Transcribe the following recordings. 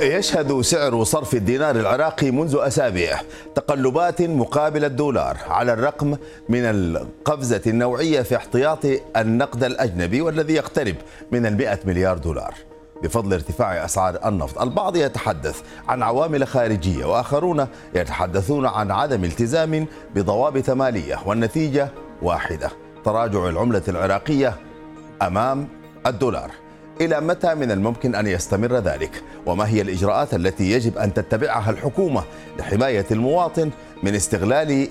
يشهد سعر صرف الدينار العراقي منذ أسابيع تقلبات مقابل الدولار على الرقم من القفزة النوعية في احتياط النقد الأجنبي والذي يقترب من المئة مليار دولار. بفضل ارتفاع أسعار النفط البعض يتحدث عن عوامل خارجية وآخرون يتحدثون عن عدم التزام بضوابط مالية والنتيجة واحدة تراجع العملة العراقية أمام الدولار. إلى متى من الممكن أن يستمر ذلك؟ وما هي الإجراءات التي يجب أن تتبعها الحكومة لحماية المواطن من استغلال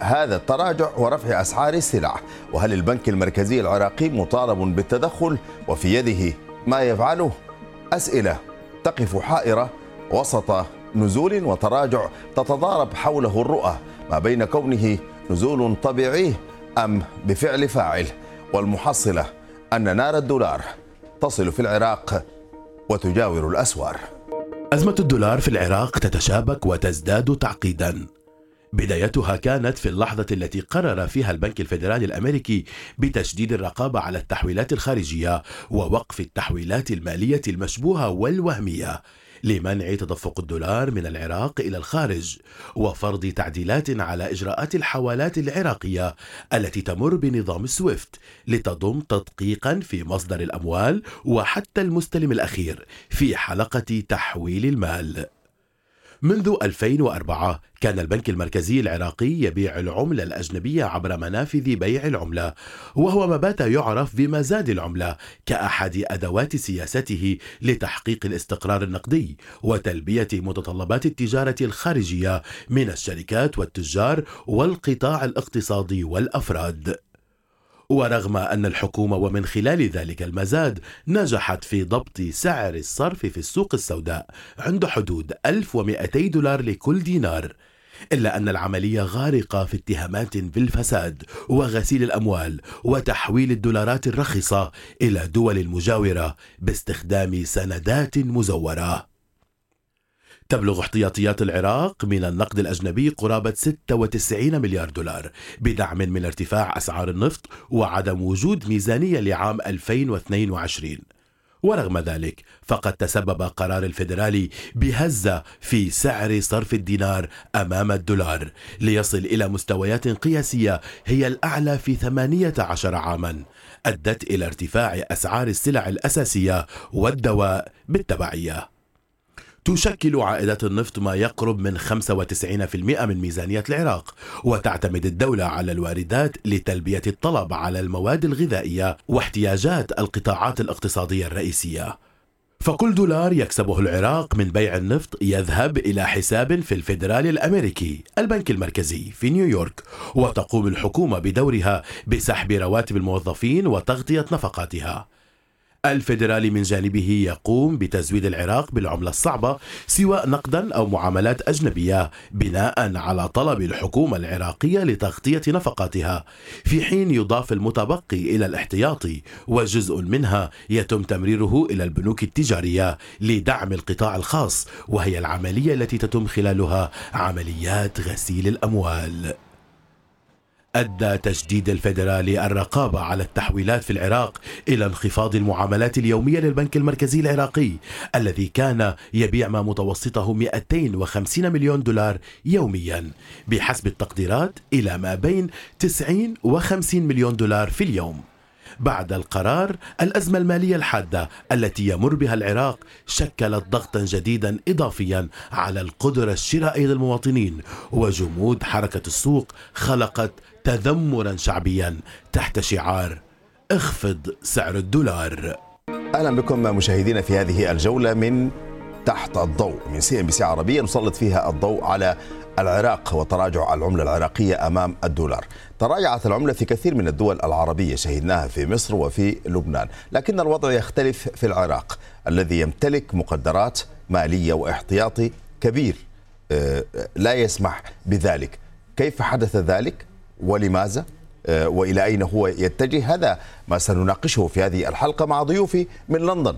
هذا التراجع ورفع أسعار السلع؟ وهل البنك المركزي العراقي مطالب بالتدخل وفي يده ما يفعله؟ أسئلة تقف حائرة وسط نزول وتراجع تتضارب حوله الرؤى ما بين كونه نزول طبيعي أم بفعل فاعل والمحصلة أن نار الدولار تصل في العراق وتجاور الأسوار. أزمة الدولار في العراق تتشابك وتزداد تعقيدا. بدايتها كانت في اللحظة التي قرر فيها البنك الفيدرالي الأمريكي بتشديد الرقابة على التحويلات الخارجية ووقف التحويلات المالية المشبوهة والوهمية. لمنع تدفق الدولار من العراق إلى الخارج وفرض تعديلات على إجراءات الحوالات العراقية التي تمر بنظام سويفت لتضم تدقيقا في مصدر الأموال وحتى المستلم الأخير في حلقة تحويل المال. منذ 2004 كان البنك المركزي العراقي يبيع العملة الأجنبية عبر منافذ بيع العملة وهو ما بات يعرف بمزاد العملة كأحد أدوات سياسته لتحقيق الاستقرار النقدي وتلبية متطلبات التجارة الخارجية من الشركات والتجار والقطاع الاقتصادي والأفراد. ورغم أن الحكومة ومن خلال ذلك المزاد نجحت في ضبط سعر الصرف في السوق السوداء عند حدود 1200 دولار لكل دينار إلا أن العملية غارقة في اتهامات بالفساد وغسيل الأموال وتحويل الدولارات الرخصة إلى دول المجاورة باستخدام سندات مزورة. تبلغ احتياطيات العراق من النقد الأجنبي قرابة 96 مليار دولار بدعم من ارتفاع أسعار النفط وعدم وجود ميزانية لعام 2022 ورغم ذلك فقد تسبب قرار الفيدرالي بهزة في سعر صرف الدينار أمام الدولار ليصل إلى مستويات قياسية هي الأعلى في 18 عاما أدت إلى ارتفاع أسعار السلع الأساسية والدواء بالتبعية. تشكل عائدات النفط ما يقرب من 95% من ميزانية العراق وتعتمد الدولة على الواردات لتلبية الطلب على المواد الغذائية واحتياجات القطاعات الاقتصادية الرئيسية. فكل دولار يكسبه العراق من بيع النفط يذهب إلى حساب في الفيدرالي الأمريكي البنك المركزي في نيويورك وتقوم الحكومة بدورها بسحب رواتب الموظفين وتغطية نفقاتها. الفيدرالي من جانبه يقوم بتزويد العراق بالعملة الصعبة سواء نقدا أو معاملات أجنبية بناء على طلب الحكومة العراقية لتغطية نفقاتها. في حين يضاف المتبقي إلى الاحتياطي وجزء منها يتم تمريره إلى البنوك التجارية لدعم القطاع الخاص وهي العملية التي تتم خلالها عمليات غسيل الأموال. أدى تجديد الفيدرالي الرقابة على التحويلات في العراق إلى انخفاض المعاملات اليومية للبنك المركزي العراقي الذي كان يبيع ما متوسطه 250 مليون دولار يوميا بحسب التقديرات إلى ما بين 90 و 50 مليون دولار في اليوم. بعد القرار الأزمة المالية الحادة التي يمر بها العراق شكلت ضغطا جديدا إضافيا على القدرة الشرائية للمواطنين وجمود حركة السوق خلقت تذمرا شعبيا تحت شعار اخفض سعر الدولار أهلا بكم مشاهدينا في هذه الجولة من تحت الضوء من CNBC عربية نسلط فيها الضوء على العراق وتراجع العملة العراقية أمام الدولار. تراجعت العملة في كثير من الدول العربية شهدناها في مصر وفي لبنان، لكن الوضع يختلف في العراق الذي يمتلك مقدرات مالية واحتياطي كبير آه، لا يسمح بذلك. كيف حدث ذلك؟ ولماذا؟ آه، وإلى أين هو يتجه؟ هذا ما سنناقشه في هذه الحلقة مع ضيوفي من لندن.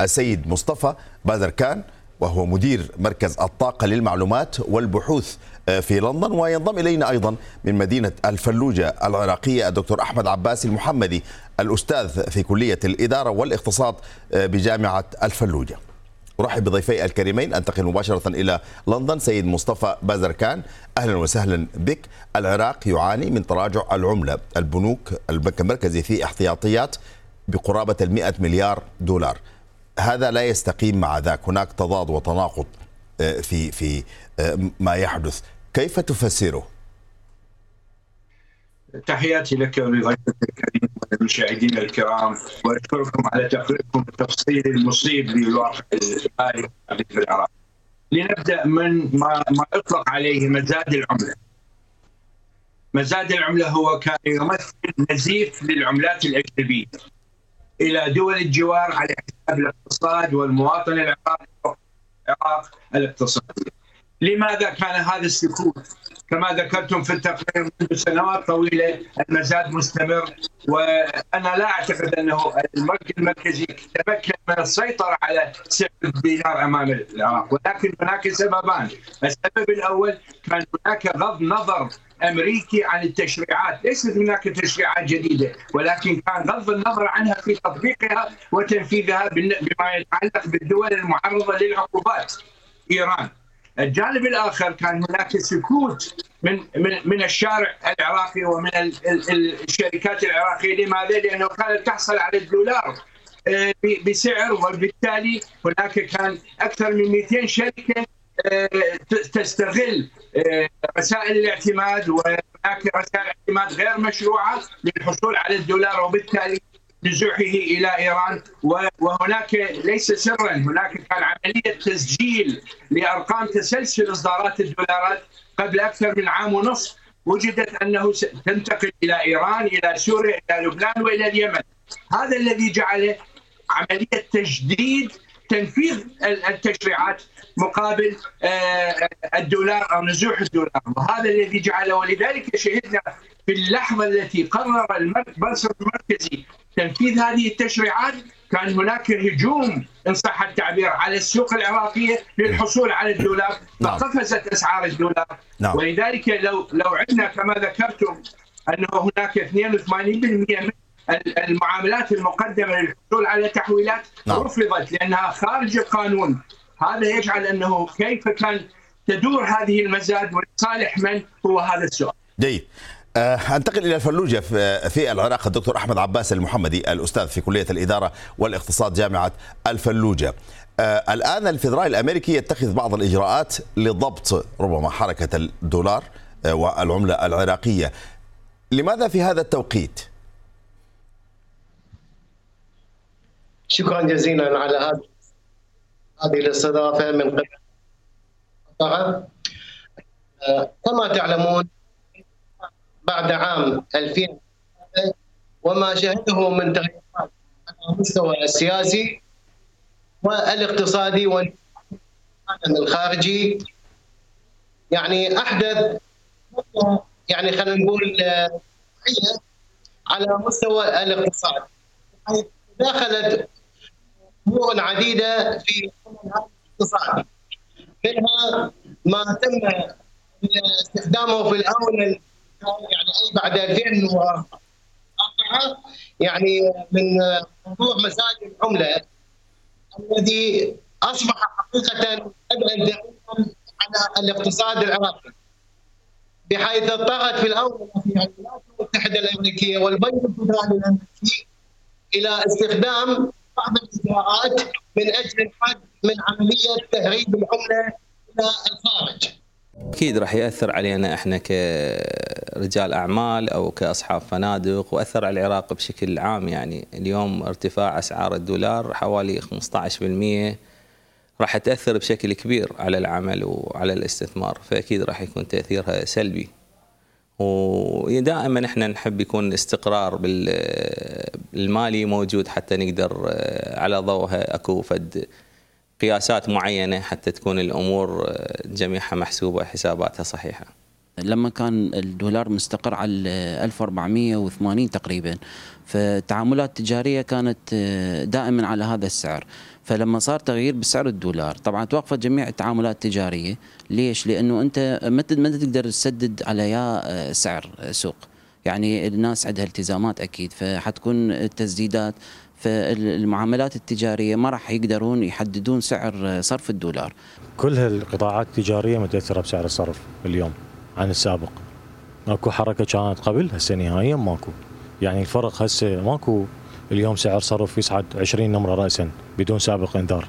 السيد مصطفى بازركان وهو مدير مركز الطاقة للمعلومات والبحوث آه، في لندن وينضم إلينا أيضا من مدينة الفلوجة العراقية الدكتور أحمد عباس المحمدي الأستاذ في كلية الإدارة والاقتصاد آه، بجامعة الفلوجة. أرحب بضيفي الكريمين أنتقل مباشرة إلى لندن. سيد مصطفى بازركان أهلا وسهلا بك. العراق يعاني من تراجع العملة. البنوك البنك المركزي فيه احتياطيات بقرابة ال مليار دولار. هذا لا يستقيم مع ذاك. هناك تضاد وتناقض آه، في في آه، ما يحدث. كيف تفسره؟ تحياتي لك ولضيفك الكريم وللمشاهدين الكرام وأشكركم على تقريركم التفصيلي المصيب للواقع المالي في العراق. لنبدأ من ما, ما اطلق عليه مزاد العملة. مزاد العملة هو كان يمثل نزيف للعملات الأجنبية إلى دول الجوار على حساب الاقتصاد والمواطن العراقي العراق الاقتصادي. لماذا كان هذا السكوت كما ذكرتم في التقرير منذ سنوات طويلة المزاد مستمر وأنا لا أعتقد أنه البنك المركزي تمكن من السيطرة على سعر الدينار أمام العراق ولكن هناك سببان، السبب الأول كان هناك غض نظر أمريكي عن التشريعات، ليست هناك تشريعات جديدة ولكن كان غض النظر عنها في تطبيقها وتنفيذها بما يتعلق بالدول المعرضة للعقوبات. إيران الجانب الآخر كان هناك سكوت من من من الشارع العراقي ومن الشركات العراقية لماذا؟ لأنه كانت تحصل على الدولار آه، بسعر وبالتالي هناك كان أكثر من 200 شركة آه، تستغل آه، رسائل الاعتماد وهناك رسائل اعتماد غير مشروعة للحصول على الدولار وبالتالي نزوحه إلى إيران وهناك ليس سرا هناك كان عملية تسجيل لأرقام تسلسل إصدارات الدولارات قبل أكثر من عام ونصف وجدت أنه تنتقل إلى إيران إلى سوريا إلى لبنان وإلى اليمن. هذا الذي جعل عملية تجديد تنفيذ التشريعات مقابل آه، الدولار أو نزوح الدولار. وهذا الذي جعل ولذلك شهدنا في اللحظة التي قرر المرصد المركزي تنفيذ هذه التشريعات كان هناك هجوم إن صح التعبير على السوق العراقية للحصول على الدولار نعم. فقفزت أسعار الدولار نعم. ولذلك لو لو عندنا كما ذكرتم أنه هناك 82% من المعاملات المقدمة للحصول على تحويلات نعم. رفضت لأنها خارج القانون هذا يجعل أنه كيف كان تدور هذه المزاد ولصالح من هو هذا السؤال جيد أنتقل إلى الفلوجه في العراق الدكتور أحمد عباس المحمدي الأستاذ في كلية الإدارة والاقتصاد جامعة الفلوجه. آه، الآن الفدرالي الأمريكي يتخذ بعض الإجراءات لضبط ربما حركة الدولار آه، والعملة العراقية. لماذا في هذا التوقيت؟ شكرا جزيلا على هذه الاستضافة من قبل كما تعلمون بعد عام 2000 وما شهده من تغيرات على المستوى السياسي والاقتصادي والعالم الخارجي. يعني أحدث يعني خلينا نقول على مستوى الاقتصاد. دخلت أمور عديدة في الاقتصاد منها ما تم استخدامه في الاونه يعني أي بعد 2004 يعني من موضوع مسائل العملة الذي أصبح حقيقة ابعد على الاقتصاد العراقي بحيث اضطرت في الأول في الولايات المتحده الامريكيه والبنك الفدرالي الأمريكي إلى استخدام بعض الإجراءات من أجل الحد من عملية تهريب العملة إلى الخارج. أكيد راح يأثر علينا إحنا كرجال أعمال أو كأصحاب فنادق وأثر على العراق بشكل عام. يعني اليوم ارتفاع أسعار الدولار حوالي 15% راح تأثر بشكل كبير على العمل وعلى الاستثمار فأكيد راح يكون تأثيرها سلبي. ودائما إحنا نحب يكون الاستقرار بالمالي موجود حتى نقدر على ضوءها أكو فد قياسات معينة حتى تكون الأمور جميعها محسوبة حساباتها صحيحة. لما كان الدولار مستقر على 1480 تقريبا فالتعاملات التجاريه كانت دائما على هذا السعر. فلما صار تغيير بسعر الدولار طبعا توقفت جميع التعاملات التجارية. ليش؟ لأنه أنت ما تقدر تسدد على يا سعر سوق. يعني الناس عندها التزامات أكيد فحتكون التسديدات. فالمعاملات التجارية ما راح يقدرون يحددون سعر صرف الدولار. كل هالقطاعات التجارية متاثره بسعر الصرف اليوم عن السابق. اكو حركة كانت قبل هسه نهائيا ماكو. يعني الفرق هسه ماكو. اليوم سعر صرف يصعد 20 نمرة راسا بدون سابق إنذار.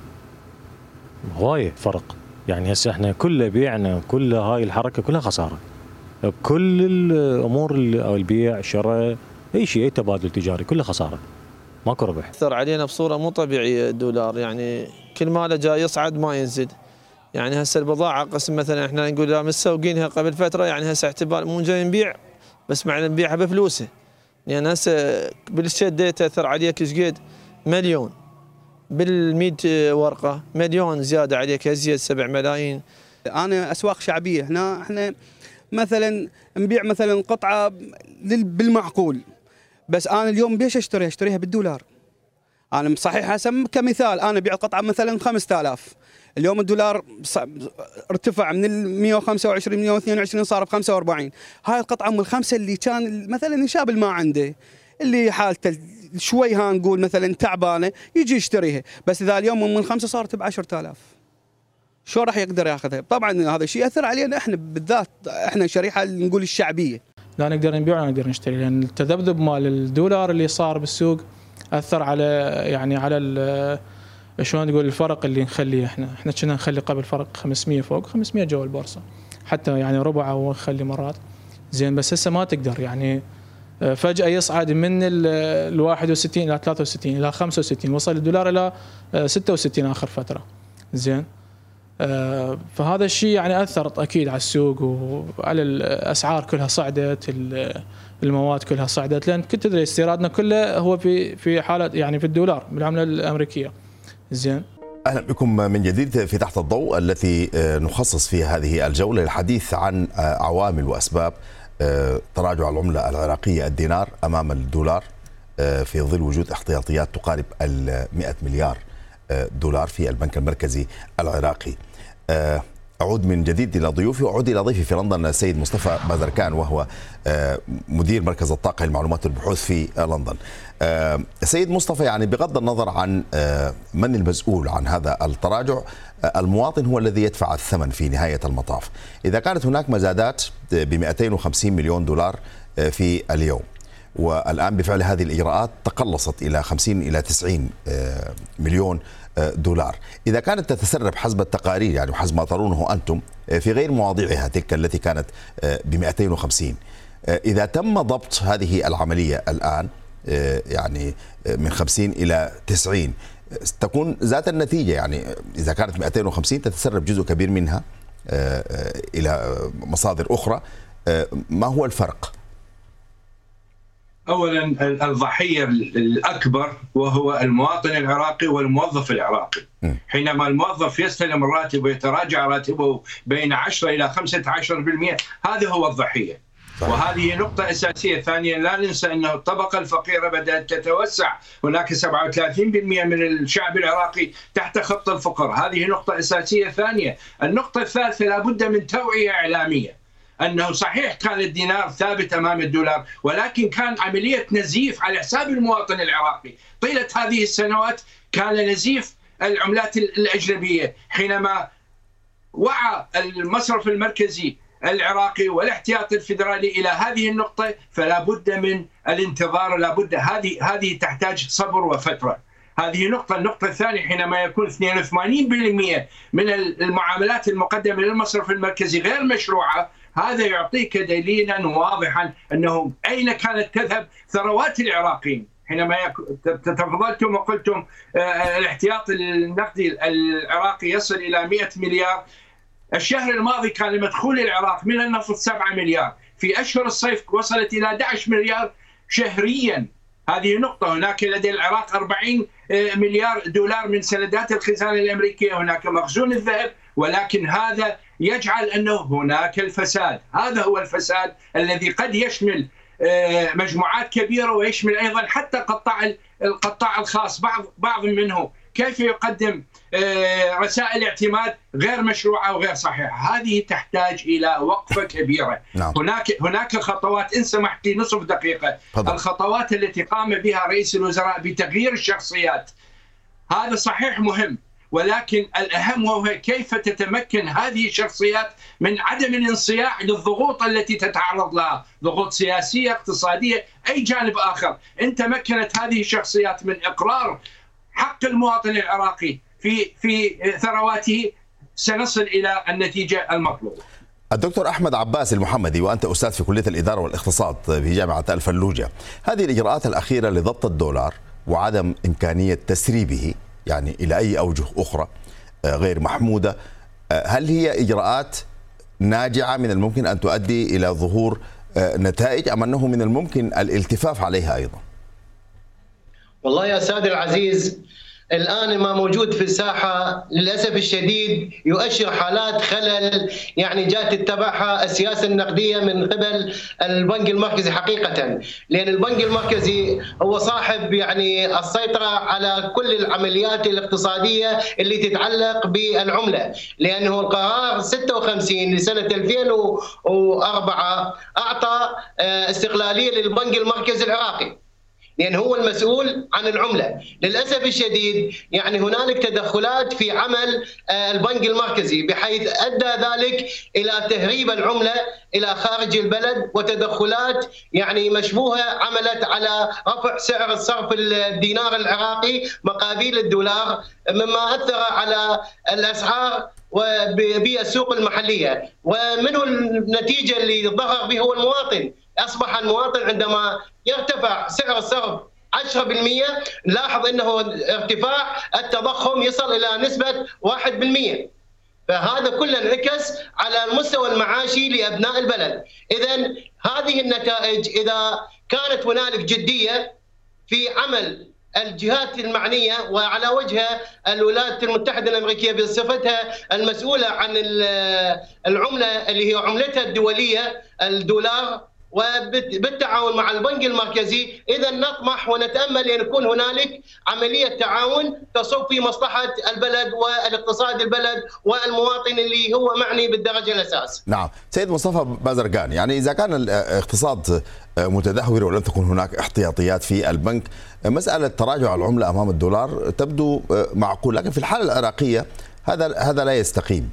هوايه فرق. يعني هسه إحنا كل بيعنا كل هاي الحركة كلها خسارة. بكل الأمور البيع الشراء أي شيء أي تبادل تجاري كله خسارة. ماكو ربح اثر علينا بصورة مو طبيعية الدولار. يعني كل ما له جاي يصعد ما ينزل. يعني هسه البضاعة قسم مثلا إحنا نقول لا متسوقينها قبل فترة يعني هسه احتمال مو جاي نبيع بس مع نبيعها بفلوسه. لأن يعني هسه بالشيت ديتا اثر عليك إيش قد مليون. بال100 ورقة مليون زيادة عليك ازيد 7 ملايين. أنا أسواق شعبية. هنا إحنا مثلا نبيع مثلا قطعة بالمعقول. بس أنا اليوم بيش اشتريها أشتريها بالدولار. أنا صحيح هسه كمثال أنا أبيع قطعة مثلا 5000 اليوم الدولار ارتفع من ال 125 122 صار ب 45 هاي القطعة من الخمسة اللي كان مثلا يشاب ما عنده اللي حالته شوي ها نقول مثلا تعبانة يجي يشتريها. بس إذا اليوم من خمسه صارت ب 10000 شو راح يقدر ياخذها؟ طبعا هذا الشيء يأثر علينا إحنا بالذات إحنا شريحة نقول الشعبية. لا نقدر نبيع ولا نقدر نشتري لأن التذبذب مال الدولار اللي صار بالسوق أثر على يعني على شلون تقول الفرق اللي نخليه إحنا. إحنا كنا نخلي قبل فرق 500 فوق 500 جوا البورصة. حتى يعني ربع أو نخلي مرات. زين بس هسه ما تقدر يعني فجأة يصعد من ال 61 إلى 63 إلى 65 وصل الدولار إلى 66 آه، آخر فترة. زين فهذا الشيء يعني اثر أكيد على السوق وعلى الأسعار كلها صعدت المواد كلها صعدت لأن كنت تدري استيرادنا كله هو في في حالة يعني في الدولار بالعملة الأمريكية. زين. أهلا بكم من جديد في تحت الضوء التي آه، نخصص فيها هذه الجولة للحديث عن آه، عوامل وأسباب تراجع العملة العراقية الدينار أمام الدولار في ظل وجود احتياطيات تقارب ال 100 مليار دولار في البنك المركزي العراقي. آه، أعود من جديد إلى ضيوفي وأعود إلى ضيفي في لندن السيد مصطفى بازركان وهو آه، مدير مركز الطاقة للمعلومات والبحوث في لندن. آه، سيد مصطفى يعني بغض النظر عن من المسؤول عن هذا التراجع المواطن هو الذي يدفع الثمن في نهاية المطاف. إذا كانت هناك مزادات ب 250 مليون دولار في اليوم والآن بفعل هذه الإجراءات تقلصت إلى 50 إلى 90 مليون دولار. إذا كانت تتسرب حسب التقارير يعني وحسب ما ترونه أنتم آه، في غير مواضيعها تلك التي كانت آه، ب 250 آه، إذا تم ضبط هذه العملية الآن يعني من 50 إلى 90 تكون ذات النتيجة يعني إذا كانت 250 تتسرب جزء كبير منها إلى مصادر أخرى ما هو الفرق؟ اولا الضحية الأكبر وهو المواطن العراقي والموظف العراقي؟ حينما الموظف يستلم الراتب ويتراجع راتبه بين 10 إلى 15% هذا هو الضحية. وهذه نقطة أساسية. ثانيا لا ننسى أن الطبقة الفقيرة بدأت تتوسع. هناك 37% من الشعب العراقي تحت خط الفقر هذه نقطة أساسية. ثانية النقطة الثالثة لابد من توعية إعلامية. أنه صحيح كان الدينار ثابت أمام الدولار ولكن كان عملية نزيف على حساب المواطن العراقي. طيلة هذه السنوات كان نزيف العملات الأجنبية. حينما وعى المصرف المركزي العراقي والاحتياط الفيدرالي إلى هذه النقطة فلا بد من الانتظار لا بد هذه هذه تحتاج صبر وفترة. هذه نقطة، النقطة الثانية حينما يكون 82% من المعاملات المقدمة للمصرف المركزي غير مشروعة هذا يعطيك دليلا واضحا انه أين كانت تذهب ثروات العراقيين. حينما تفضلتم وقلتم آه، الاحتياط النقدي العراقي يصل إلى 100 مليار. الشهر الماضي كان مدخول العراق من النفط 7 مليار. في أشهر الصيف وصلت إلى 11 مليار شهريا. هذه نقطة. هناك لدى العراق 40 آه، مليار دولار من سندات الخزانة الأمريكية. هناك مخزون الذهب ولكن هذا يجعل أنه هناك الفساد، هذا هو الفساد الذي قد يشمل آه، مجموعات كبيرة ويشمل أيضا حتى قطاع القطاع الخاص بعض بعض منه كيف يقدم آه، رسائل اعتماد غير مشروعة وغير صحيحة، هذه تحتاج إلى وقفة كبيرة. نعم. هناك هناك خطوات إن سمحت لي نصف دقيقة،. الخطوات التي قام بها رئيس الوزراء بتغيير الشخصيات هذا صحيح مهم ولكن الأهم هو كيف تتمكن هذه الشخصيات من عدم الانصياع للضغوط التي تتعرض لها، ضغوط سياسية، اقتصادية، أي جانب آخر، إن تمكنت هذه الشخصيات من إقرار حق المواطن العراقي في في ثرواته سنصل إلى النتيجة المطلوبة. الدكتور أحمد عباس المحمدي وأنت أستاذ في كلية الإدارة والاقتصاد في جامعة الفلوجة، هذه الإجراءات الأخيرة لضبط الدولار وعدم إمكانية تسريبه يعني إلى أي أوجه أخرى آه، غير محمودة، آه، هل هي إجراءات ناجعة من الممكن أن تؤدي إلى ظهور آه، نتائج أم أنه من الممكن الالتفاف عليها أيضا؟ والله يا سادة العزيز الآن ما موجود في الساحة للأسف الشديد يؤشر حالات خلل يعني جاء تتبعها السياسة النقدية من قبل البنك المركزي حقيقة لأن البنك المركزي هو صاحب يعني السيطرة على كل العمليات الاقتصادية اللي تتعلق بالعملة لأنه القرار 56 لسنة 2004 أعطى آه، استقلالية للبنك المركزي العراقي. لأن هو المسؤول عن العملة، للأسف الشديد يعني هنالك تدخلات في عمل آه، البنك المركزي بحيث أدى ذلك إلى تهريب العملة إلى خارج البلد وتدخلات يعني مشبوهة عملت على رفع سعر الصرف الدينار العراقي مقابل الدولار مما أثر على الأسعار وبالسوق المحلية. ومنه النتيجة اللي ظهر به هو المواطن. أصبح المواطن عندما يرتفع سعر الصرف 10% لاحظ إنه ارتفاع التضخم يصل إلى نسبة 1% فهذا كله انعكس على المستوى المعاشي لأبناء البلد، اذا هذه النتائج إذا كانت هنالك جدية في عمل الجهات المعنية وعلى وجهها الولايات المتحدة الأمريكية بصفتها المسؤولة عن العملة اللي هي عملتها الدولية الدولار وبالتعاون مع البنك المركزي إذا نطمح ونتأمل أن يكون هنالك عملية تعاون تصب في مصلحة البلد والاقتصاد البلد والمواطن اللي هو معني بالدرجة الأساس. نعم، سيد مصطفى بازرقان يعني إذا كان الاقتصاد متدهور ولم تكن هناك احتياطيات في البنك مسألة تراجع العملة أمام الدولار تبدو معقول لكن في الحالة العراقية هذا هذا لا يستقيم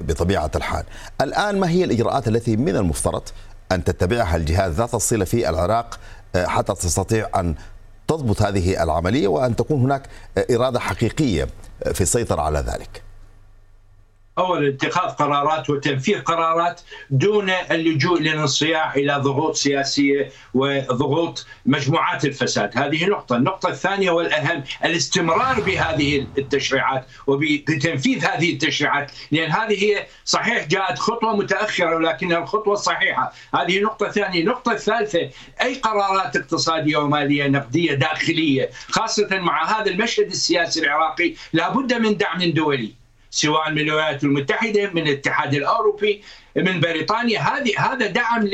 بطبيعة الحال. الآن ما هي الإجراءات التي من المفترض أن تتبعها الجهات ذات الصلة في العراق آه، حتى تستطيع أن تضبط هذه العملية وأن تكون هناك آه، إرادة حقيقية آه، في السيطرة على ذلك. اول اتخاذ قرارات وتنفيذ قرارات دون اللجوء للانصياع إلى ضغوط سياسية وضغوط مجموعات الفساد، هذه نقطة، النقطة الثانية والأهم الاستمرار بهذه التشريعات وبتنفيذ هذه التشريعات، لأن هذه هي صحيح جاءت خطوة متأخرة ولكنها الخطوة الصحيحة، هذه نقطة ثانية، النقطه الثالثه أي قرارات اقتصادية ومالية نقدية داخلية، خاصة مع هذا المشهد السياسي العراقي لابد من دعم دولي. سواء من الولايات المتحدة من الاتحاد الأوروبي من بريطانيا. هذه هذا دعم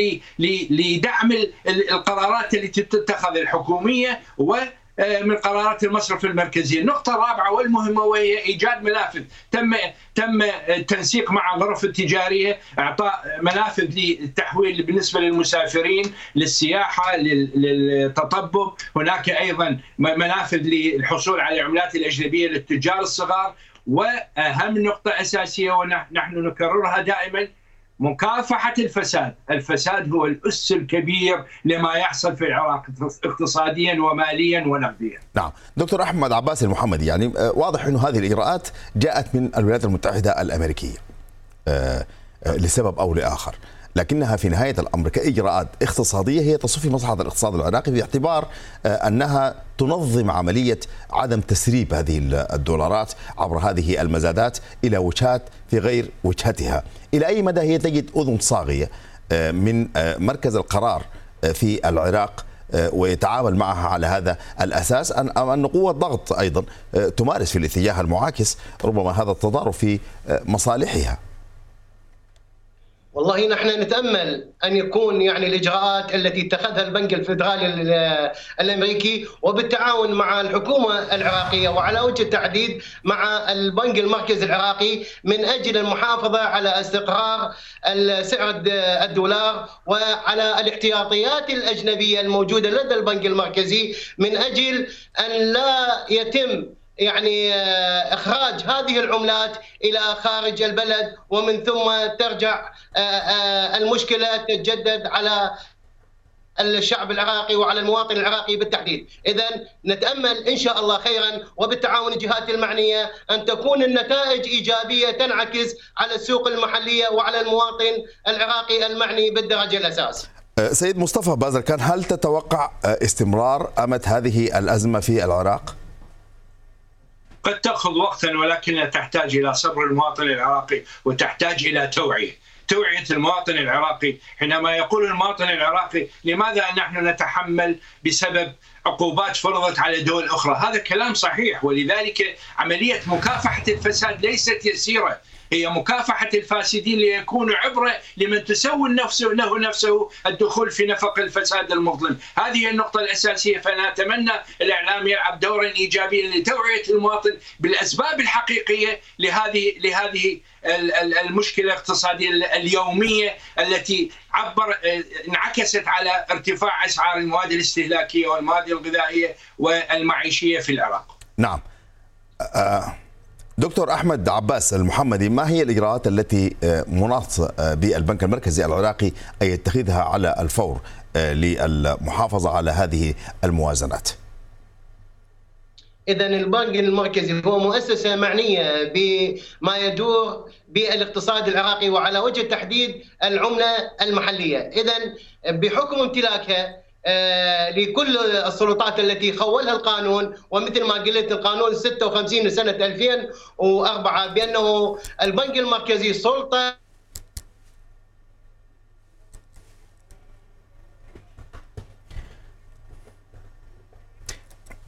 لدعم القرارات التي تتخذ الحكومية و آه، من قرارات المصرف المركزي، النقطة الرابعة والمهمة وهي إيجاد منافذ، تم تم التنسيق مع الغرف التجارية إعطاء منافذ للتحويل بالنسبة للمسافرين، للسياحة، للتطبب، هناك أيضا منافذ للحصول على العملات الأجنبية للتجار الصغار، وأهم نقطة أساسية ونحن نكررها دائما مكافحة الفساد، الفساد هو الأس الكبير لما يحصل في العراق اقتصاديا وماليا ونقديا. نعم، دكتور أحمد عباس المحمدي يعني آه، واضح إنه هذه الاجراءات جاءت من الولايات المتحدة الأمريكية. آه، آه، لسبب أو لآخر. لكنها في نهاية الأمر كإجراءات اقتصادية هي تصب في مصلحة الاقتصاد العراقي باعتبار آه، أنها تنظم عملية عدم تسريب هذه الدولارات عبر هذه المزادات إلى وجهات في غير وجهتها. إلى أي مدى هي تجد أذن صاغية آه، من آه، مركز القرار في العراق ويتعامل معها على هذا الأساس ام أن قوة ضغط أيضا تمارس في الاتجاه المعاكس ربما هذا التضارب في مصالحها. والله نحن نتأمل أن يكون يعني الإجراءات التي اتخذها البنك الفدرالي الأمريكي وبالتعاون مع الحكومة العراقية وعلى وجه التحديد مع البنك المركزي العراقي من أجل المحافظة على استقرار سعر الدولار وعلى الاحتياطيات الأجنبية الموجودة لدى البنك المركزي من أجل أن لا يتم يعني آه، إخراج هذه العملات إلى خارج البلد ومن ثم ترجع آه، آه، المشكلة تتجدد على الشعب العراقي وعلى المواطن العراقي بالتحديد إذا نتأمل إن شاء الله خيرا وبالتعاون الجهات المعنية أن تكون النتائج إيجابية تنعكس على السوق المحلية وعلى المواطن العراقي المعني بالدرجة الأساس سيد مصطفى بازركان هل تتوقع استمرار أمد هذه الأزمة في العراق؟ قد تأخذ وقتا ولكنها تحتاج إلى صبر المواطن العراقي وتحتاج إلى توعية. توعية المواطن العراقي حينما يقول المواطن العراقي لماذا نحن نتحمل بسبب عقوبات فرضت على دول أخرى؟ هذا كلام صحيح ولذلك عملية مكافحة الفساد ليست يسيرة. هي مكافحة الفاسدين ليكونوا عبرة لمن تسول نفسه له نفسه الدخول في نفق الفساد المظلم. هذه النقطة الأساسية فنتمنى الإعلام يلعب دورا إيجابيا لتوعية المواطن بالأسباب الحقيقية لهذه لهذه المشكلة الاقتصادية اليومية التي عبر انعكست على ارتفاع أسعار المواد الاستهلاكية والمواد الغذائية والمعيشية في العراق. نعم. أه دكتور أحمد عباس المحمدي ما هي الإجراءات التي آه، مناط آه، بالبنك المركزي العراقي أن يتخذها على الفور آه، للمحافظة على هذه الموازنات؟ اذا البنك المركزي هو مؤسسة معنية بما يدور بالاقتصاد العراقي وعلى وجه التحديد العملة المحلية، اذا بحكم امتلاكها لكل السلطات التي خولها القانون ومثل ما قلت القانون 56 لسنه 2004 بأنه البنك المركزي سلطة.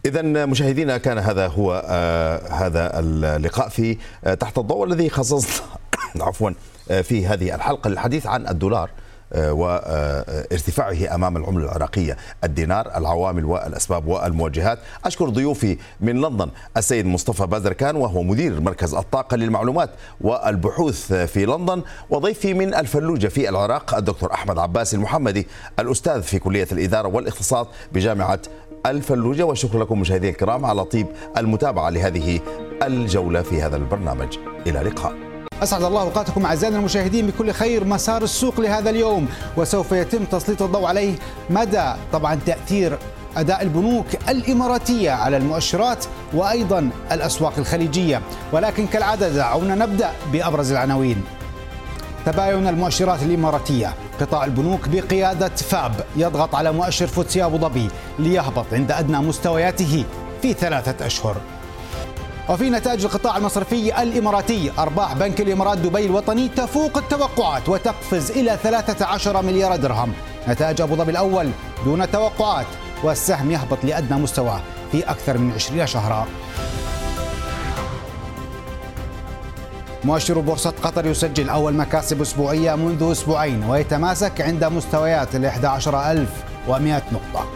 إذا مشاهدينا كان هذا هو آه هذا اللقاء في آه تحت الضوء الذي خصصنا عفوا آه في هذه الحلقة للحديث عن الدولار. آه، وارتفاعه أمام العملة العراقية الدينار العوامل والأسباب والموجهات. أشكر ضيوفي من لندن السيد مصطفى بازركان وهو مدير مركز الطاقة للمعلومات والبحوث في لندن وضيفي من الفلوجة في العراق الدكتور أحمد عباس المحمدي الأستاذ في كلية الإدارة والاقتصاد بجامعة الفلوجة. وشكرا لكم مشاهدينا الكرام على طيب المتابعة لهذه الجولة في هذا البرنامج. إلى اللقاء. أسعد الله أوقاتكم أعزائنا المشاهدين بكل خير مسار السوق لهذا اليوم وسوف يتم تسليط الضوء عليه مدى طبعا تأثير أداء البنوك الإماراتية على المؤشرات وأيضا الأسواق الخليجية. ولكن كالعادة دعونا نبدأ بأبرز العناوين. تباين المؤشرات الإماراتية. قطاع البنوك بقيادة فاب يضغط على مؤشر فوتسي أبو ظبي ليهبط عند أدنى مستوياته في ثلاثة أشهر. وفي نتائج القطاع المصرفي الإماراتي أرباح بنك الإمارات دبي الوطني تفوق التوقعات وتقفز إلى 13 مليار درهم. نتائج أبو ظبي الأول دون توقعات والسهم يهبط لأدنى مستوى في أكثر من 20 شهرا. مؤشر بورصة قطر يسجل أول مكاسب أسبوعية منذ أسبوعين ويتماسك عند مستويات ال 11100 نقطة.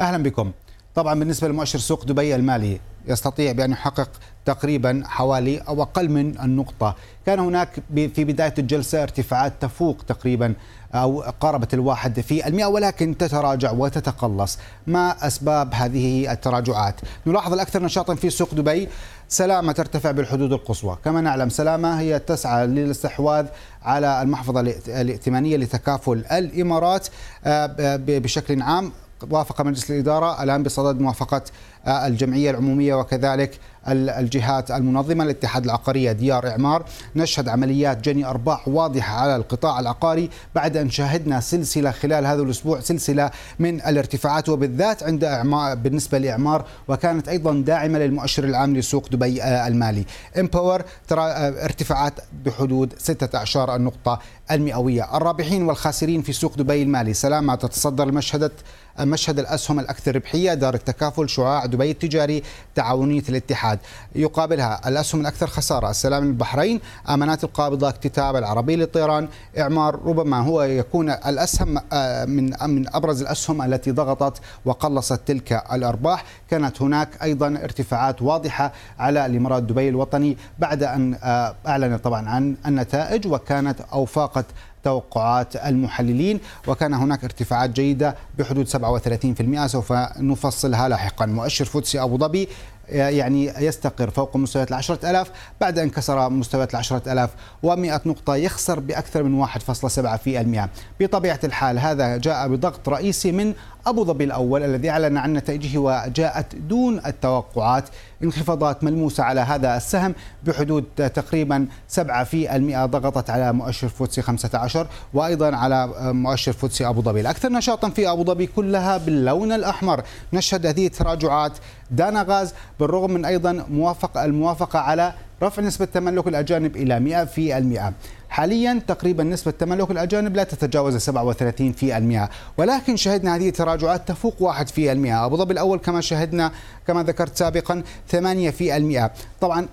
أهلا بكم. طبعا بالنسبة لمؤشر سوق دبي المالي يستطيع بأن يحقق تقريبا حوالي أو أقل من النقطة. كان هناك في بداية الجلسة ارتفاعات تفوق تقريبا أو قاربت الواحد في المئة ولكن تتراجع وتتقلص. ما أسباب هذه التراجعات؟ نلاحظ الأكثر نشاطا في سوق دبي. سلامة ترتفع بالحدود القصوى. كما نعلم سلامة هي تسعى للاستحواذ على المحفظة الائتمانية لتكافل الإمارات آه، بشكل عام. وافق مجلس الإدارة الآن بصدد موافقة آه، الجمعية العمومية وكذلك الجهات المنظمة الاتحاد العقارية ديار إعمار. نشهد عمليات جني أرباح واضحة على القطاع العقاري بعد أن شاهدنا سلسلة خلال هذا الأسبوع سلسلة من الارتفاعات وبالذات عند إعمار بالنسبة لإعمار وكانت أيضا داعمة للمؤشر العام لسوق دبي آه، المالي. إمباور ترى آه، ارتفاعات بحدود 16 النقطة المئوية. الرابحين والخاسرين في سوق دبي المالي. سلامة تتصدر المشهد مشهد الأسهم الأكثر ربحية دار التكافل شعاع دبي التجاري تعاونية الاتحاد. يقابلها الأسهم الأكثر خسارة. السلام البحرين أمانات القابضة اكتتاب العربي للطيران إعمار ربما هو يكون الأسهم آه، من من أبرز الأسهم التي ضغطت وقلصت تلك الأرباح. كانت هناك أيضا ارتفاعات واضحة على الإمارات دبي الوطني بعد أن آه، أعلن طبعا عن النتائج وكانت أوفاقت توقعات المحللين وكان هناك ارتفاعات جيدة بحدود 37% سوف نفصلها لاحقا. مؤشر فوتسي أبو ظبي يعني يستقر فوق مستويات العشرة ألاف بعد أن كسر مستويات العشرة ألاف ومئة نقطة يخسر بأكثر من 1.7 في المئة. بطبيعة الحال هذا جاء بضغط رئيسي من أبو ظبي الأول الذي أعلن عن نتائجه وجاءت دون التوقعات. انخفاضات ملموسة على هذا السهم بحدود تقريبا 7 في المئة ضغطت على مؤشر FTSE 15 وأيضا على مؤشر FTSE أبو ظبي. الأكثر نشاطا في أبو ظبي كلها باللون الأحمر. نشهد هذه التراجعات دانا غاز بالرغم من أيضا موافقة الموافقة على رفع نسبة تملك الأجانب إلى 100 في المئة. حاليا تقريبا نسبة تملك الأجانب لا تتجاوز 37 في المئة. ولكن شهدنا هذه التراجعات تفوق 1 في المئة. أبو ظبي الأول كما شهدنا كما ذكرت سابقا 8 في المئة. طبعا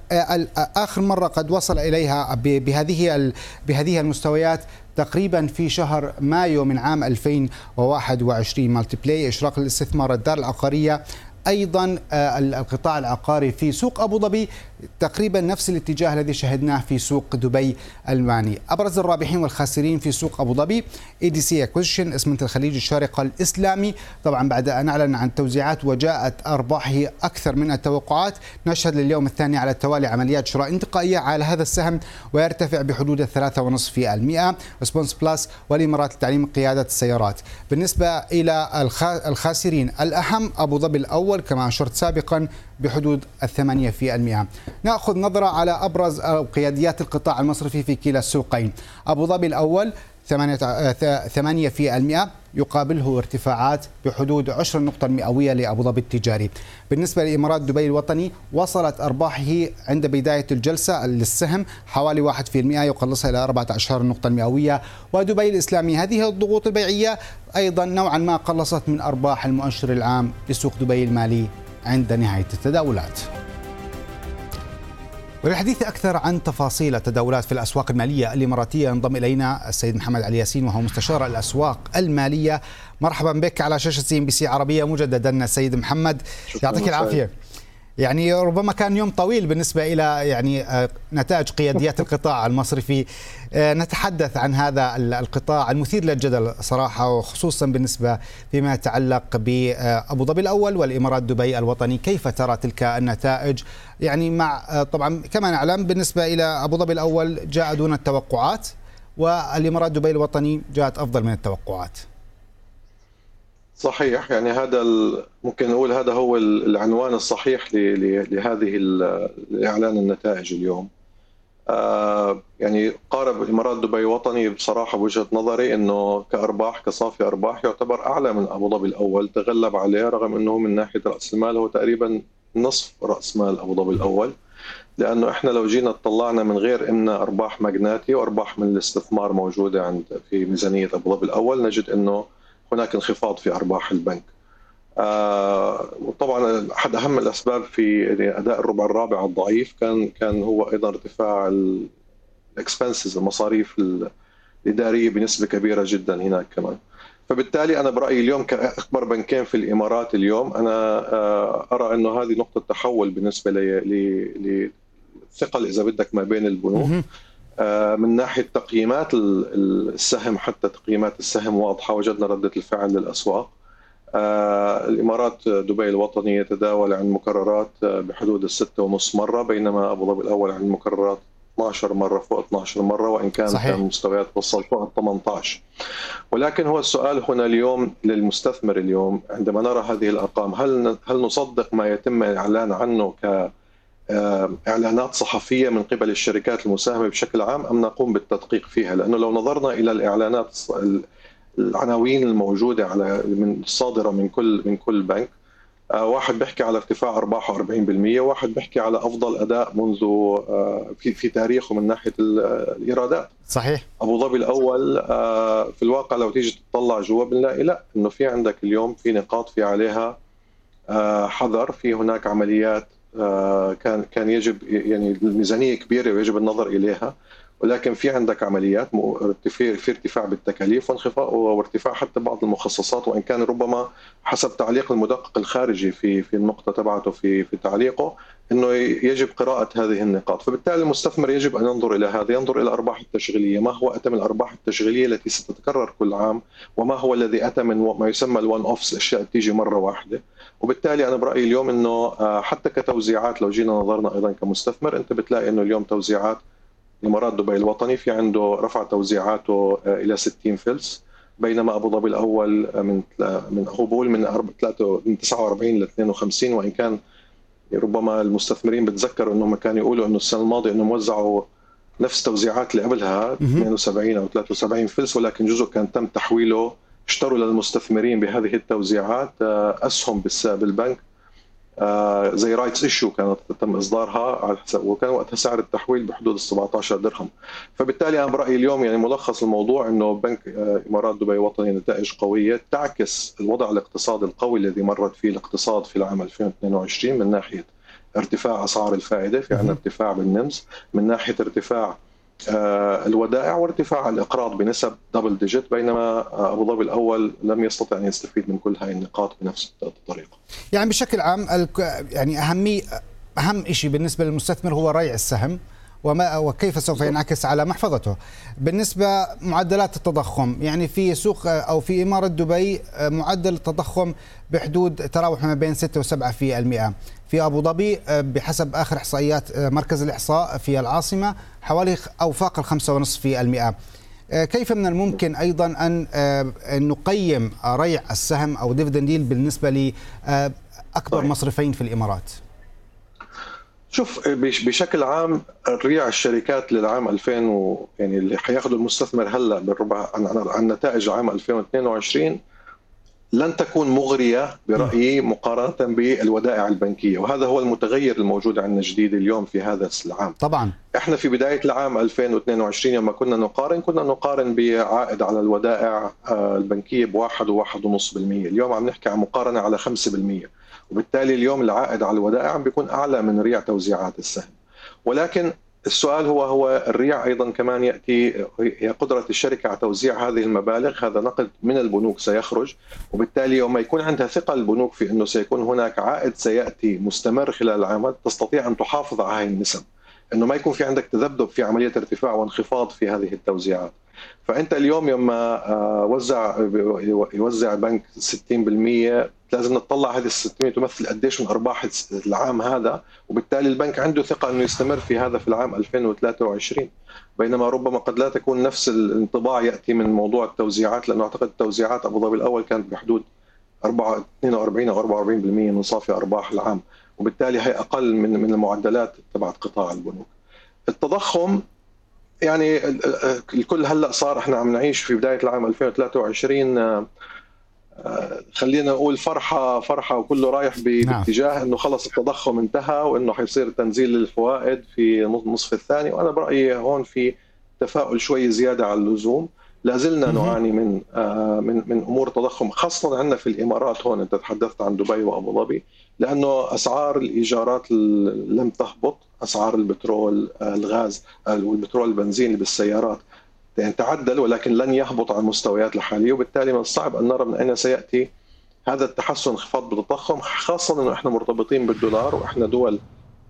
آخر مرة قد وصل إليها بهذه بهذه المستويات تقريبا في شهر مايو من عام 2021 مالتي بلاي إشراق الاستثمار الدار العقارية أيضا القطاع العقاري في سوق أبو ظبي تقريبا نفس الاتجاه الذي شهدناه في سوق دبي المالي أبرز الرابحين والخاسرين في سوق أبو ظبي ADC Acquisition اسمنت الخليج الشارقه الإسلامي. طبعا بعد أن أعلن عن توزيعات وجاءت أرباحه أكثر من التوقعات نشهد لليوم الثاني على التوالي عمليات شراء انتقائية على هذا السهم ويرتفع بحدود الثلاثة ونصف في المئة. بلس والإمارات لتعليم قيادة السيارات. بالنسبة إلى الخاسرين الأهم أبو ظبي الأول كما أشرت سابقا بحدود الثمانية في المئة. نأخذ نظرة على أبرز قياديات القطاع المصرفي في كلا السوقين. أبو ظبي الأول ثمانية في المئة يقابله ارتفاعات بحدود عشر نقطة مئوية لأبو ظبي التجاري. بالنسبة لإمارات دبي الوطني وصلت أرباحه عند بداية الجلسة للسهم حوالي واحد في المئة يقلصها إلى 14 نقطة مئوية. ودبي الإسلامي هذه الضغوط البيعية أيضا نوعا ما قلصت من أرباح المؤشر العام لسوق دبي المالي. عند نهاية التداولات. وللحديث أكثر عن تفاصيل التداولات في الأسواق المالية الإماراتية ينضم إلينا السيد محمد علي ياسين وهو مستشار الأسواق المالية. مرحبا بك على شاشة CNBC عربية مجددا السيد محمد. يعطيك العافية. يعني ربما كان يوم طويل بالنسبة إلى يعني آه، نتائج قياديات القطاع المصرفي. آه، نتحدث عن هذا القطاع المثير للجدل صراحة وخصوصا بالنسبة فيما يتعلق بأبو ظبي الأول والإمارات دبي الوطني. كيف ترى تلك النتائج؟ يعني مع آه، طبعا كما نعلم بالنسبة إلى أبو ظبي الأول جاء دون التوقعات والإمارات دبي الوطني جاءت أفضل من التوقعات. صحيح. يعني هذا ممكن نقول هذا هو العنوان الصحيح لهذه اعلان النتائج اليوم. آه، يعني قارب الإمارات دبي وطني بصراحة بوجهة نظري إنه كأرباح كصافي أرباح يعتبر أعلى من أبو ظبي الأول. تغلب عليه رغم إنه من ناحية رأس المال هو تقريبا نصف رأس مال أبو ظبي الأول. لأنه إحنا لو جينا اطلعنا من غير إن أرباح ماجناتي وأرباح من الاستثمار موجودة عند في ميزانية أبو ظبي الأول نجد إنه هناك انخفاض في أرباح البنك. آه وطبعا أحد أهم الأسباب في أداء الربع الرابع الضعيف كان كان هو أيضا ارتفاع الاكسبنسز المصاريف الإدارية بنسبة كبيرة جدا هناك كمان. فبالتالي أنا برأيي اليوم كاكبر بنكين في الإمارات اليوم أنا آه أرى أنه هذه نقطة تحول بالنسبة للثقل إذا بدك ما بين البنوك آه، من ناحية تقييمات السهم حتى تقييمات السهم واضحة وجدنا ردة الفعل للأسواق آه، الإمارات دبي الوطني يتداول عن مكررات آه، بحدود الستة ونص مرة بينما أبو ظبي الأول عن مكررات 12 مرة فوق 12 مرة وإن كان صحيح. كان مستويات وصل فوق ال 18 ولكن هو السؤال هنا اليوم للمستثمر اليوم عندما نرى هذه الأرقام هل هل نصدق ما يتم الاعلان عنه ك إعلانات صحفية من قبل الشركات المساهمة بشكل عام أم نقوم بالتدقيق فيها؟ لأنه لو نظرنا إلى الإعلانات العناوين الموجودة على من الصادرة من كل من كل بنك آه، واحد بيحكي على ارتفاع أرباحه 40% واحد بيحكي على أفضل أداء منذ آه، في في تاريخه من ناحية الإيرادات. صحيح. أبو ظبي الأول آه، في الواقع لو تيجي تطلع جوا بنلاقي لا إنه في عندك اليوم في نقاط في عليها حذر في هناك عمليات كان كان يجب يعني الميزانيه كبيرة ويجب النظر إليها. ولكن في عندك عمليات ارتفاع في ارتفاع بالتكاليف وانخفاض وارتفاع حتى بعض المخصصات وإن كان ربما حسب تعليق المدقق الخارجي في في النقطة تبعته في في تعليقه إنه يجب قراءة هذه النقاط، فبالتالي المستثمر يجب أن ينظر إلى هذا، ينظر إلى الارباح التشغيلية، ما هو اتى من الأرباح التشغيلية التي ستتكرر كل عام، وما هو الذي اتى من ما يسمى الوان اوفس، أشياء تيجي مرة واحدة، وبالتالي أنا برأيي اليوم إنه آه، حتى كتوزيعات لو جينا نظرنا أيضا كمستثمر أنت بتلاقي إنه اليوم توزيعات الإمارات دبي الوطني في عنده رفع توزيعاته آه، إلى 60 فلس. بينما أبو ظبي الأول آه، من من هو بقول من من 49 ل 52 وإن كان ربما المستثمرين بتذكروا إنهم كانوا يقولوا إنه السنة الماضية إنهم وزعوا نفس توزيعات اللي قبلها 72 أو 73 فلس ولكن جزء كان تم تحويله اشتروا للمستثمرين بهذه التوزيعات آه، أسهم بالبنك. زي rights issue كانت تم إصدارها على حساب وكان وقتها سعر التحويل بحدود ال 17 درهم. فبالتالي أنا برأيي اليوم يعني ملخص الموضوع إنه بنك آه، إمارات دبي وطني نتائج قوية تعكس الوضع الاقتصادي القوي الذي مرت فيه الاقتصاد في العام 2022 من ناحية ارتفاع أسعار الفائدة في عندنا ارتفاع بال NIMs من ناحية ارتفاع آه، الودائع وارتفاع الإقراض بنسب double digit بينما آه، أبو ظبي الأول لم يستطع أن يستفيد من كل هذه النقاط بنفس الطريقة. يعني بشكل عام يعني اهميه أهم شيء بالنسبة للمستثمر هو ريع السهم وما وكيف سوف ينعكس على محفظته. بالنسبة معدلات التضخم يعني في سوق أو في إمارة دبي معدل التضخم بحدود تراوح ما بين 6 و7 في المئة. في أبو ظبي بحسب آخر إحصائيات مركز الإحصاء في العاصمة حوالي أو فاق الخمسة ونصف في المئة كيف من الممكن أيضا أن نقيم ريع السهم أو ديفيدند ديل بالنسبة لاكبر طيب. مصرفين في الإمارات؟ شوف بشكل عام ريع الشركات للعام 2000 و يعني اللي حياخذوا المستثمر هلأ بالربع عن, عن نتائج عام 2022 لن تكون مغرية برأيي مقارنة بالودائع البنكية وهذا هو المتغير الموجود عندنا جديد اليوم في هذا العام. طبعا. إحنا في بداية العام 2022 لما كنا نقارن كنا نقارن بعائد على الودائع آه، البنكية بواحد وواحد ونص بالمية. اليوم عم نحكي عن مقارنة على 5% وبالتالي اليوم العائد على الودائع عم بيكون أعلى من ريع توزيعات السهم. ولكن السؤال هو هو الريع أيضا كمان يأتي هي قدرة الشركة على توزيع هذه المبالغ. هذا نقد من البنوك سيخرج وبالتالي يوم يكون عندها ثقة البنوك في إنه سيكون هناك عائد سيأتي مستمر خلال العام تستطيع أن تحافظ على هذه النسب؟ إنه ما يكون في عندك تذبذب في عملية ارتفاع وانخفاض في هذه التوزيعات. فأنت اليوم لما آه، وزع يوزع بنك 60% لازم نطلع هذه ال 600 تمثل قديش من أرباح العام هذا وبالتالي البنك عنده ثقة إنه يستمر في هذا في العام 2023 بينما ربما قد لا تكون نفس الانطباع يأتي من موضوع التوزيعات لأنه أعتقد التوزيعات أبو ظبي الأول كانت بحدود 42 أو 44% من صافي أرباح العام وبالتالي هي أقل من من المعدلات تبعت قطاع البنوك. التضخم يعني الكل هلأ صار إحنا عم نعيش في بداية العام 2023 خلينا نقول فرحه فرحة وكله رايح نعم. باتجاه إنه خلص التضخم انتهى وإنه حيصير تنزيل للفوائد في النصف الثاني. وأنا برأيي هون في تفاؤل شوي زيادة على اللزوم. لا زلنا نعاني من آه، من من أمور تضخم خاصة عندنا في الإمارات هون أنت تحدثت عن دبي وأبو ظبي لأنه أسعار الإيجارات لم تهبط. أسعار البترول الغاز والبترول البنزين بالسيارات. يعني تعدل ولكن لن يهبط على المستويات الحالية. وبالتالي من الصعب أن نرى من أين سيأتي هذا التحسن انخفاض بالتضخم خاصة إنه إحنا مرتبطين بالدولار وإحنا دول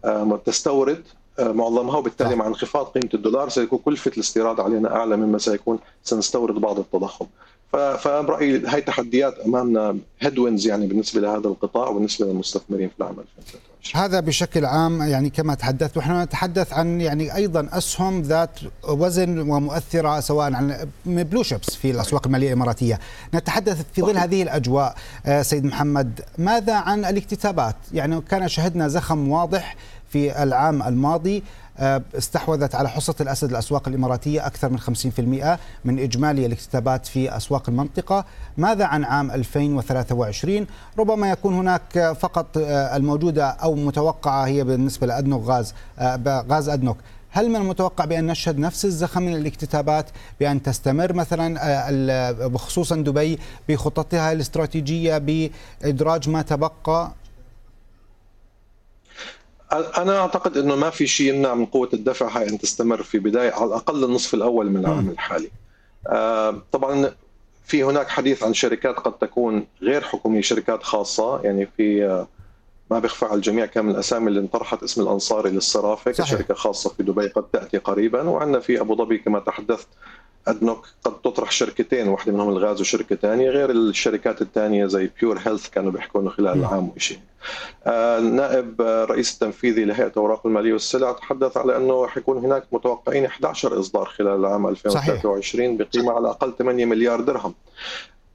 آه، تستورد آه، معظمها وبالتالي مع انخفاض قيمة الدولار سيكون كلفه الاستيراد علينا أعلى مما سيكون سنستورد بعض التضخم. فبرايي هاي تحديات أمامنا هيدوينز يعني بالنسبة لهذا القطاع وبالنسبة للمستثمرين في 2023 هذا بشكل عام يعني كما تحدثت ونحن نتحدث عن يعني أيضا أسهم ذات وزن ومؤثرة سواء عن بلو شيبس في الأسواق المالية الإماراتية. نتحدث في ظل هذه الأجواء آه، سيد محمد ماذا عن الاكتتابات؟ يعني كان شهدنا زخم واضح في العام الماضي. استحوذت على حصة الأسد الأسواق الإماراتية أكثر من 50% من إجمالي الاكتتابات في أسواق المنطقة. ماذا عن عام 2023 ربما يكون هناك فقط آه، الموجودة أو متوقعة هي بالنسبة لأدنوك غاز آه، غاز أدنوك. هل من المتوقع بأن نشهد نفس الزخم من الاكتتابات؟ بأن تستمر مثلا خصوصا دبي بخططها الاستراتيجية بإدراج ما تبقى؟ أنا أعتقد إنه ما في شيء يمنع من قوة الدفع هاي أن تستمر في بداية على الأقل النصف الأول من العام الحالي. آه، طبعا في هناك حديث عن شركات قد تكون غير حكومية شركات خاصة يعني في آه، ما بيخفى على الجميع كان من الأسامي اللي انطرحت اسم الانصاري للصرافه كشركه خاصة في دبي قد تأتي قريبا وعندنا في أبو ظبي كما تحدثت أدنوك قد تطرح شركتين واحدة منهم الغاز وشركة ثانية غير الشركات الثانية زي بيور هيلث كانوا بيحكوا انه خلال العام وشيء آه نائب الرئيس التنفيذي لهيئة الاوراق المالية والسلع تحدث على أنه حيكون هناك متوقعين 11 إصدار خلال العام 2023 بقيمة على الاقل 8 مليار درهم.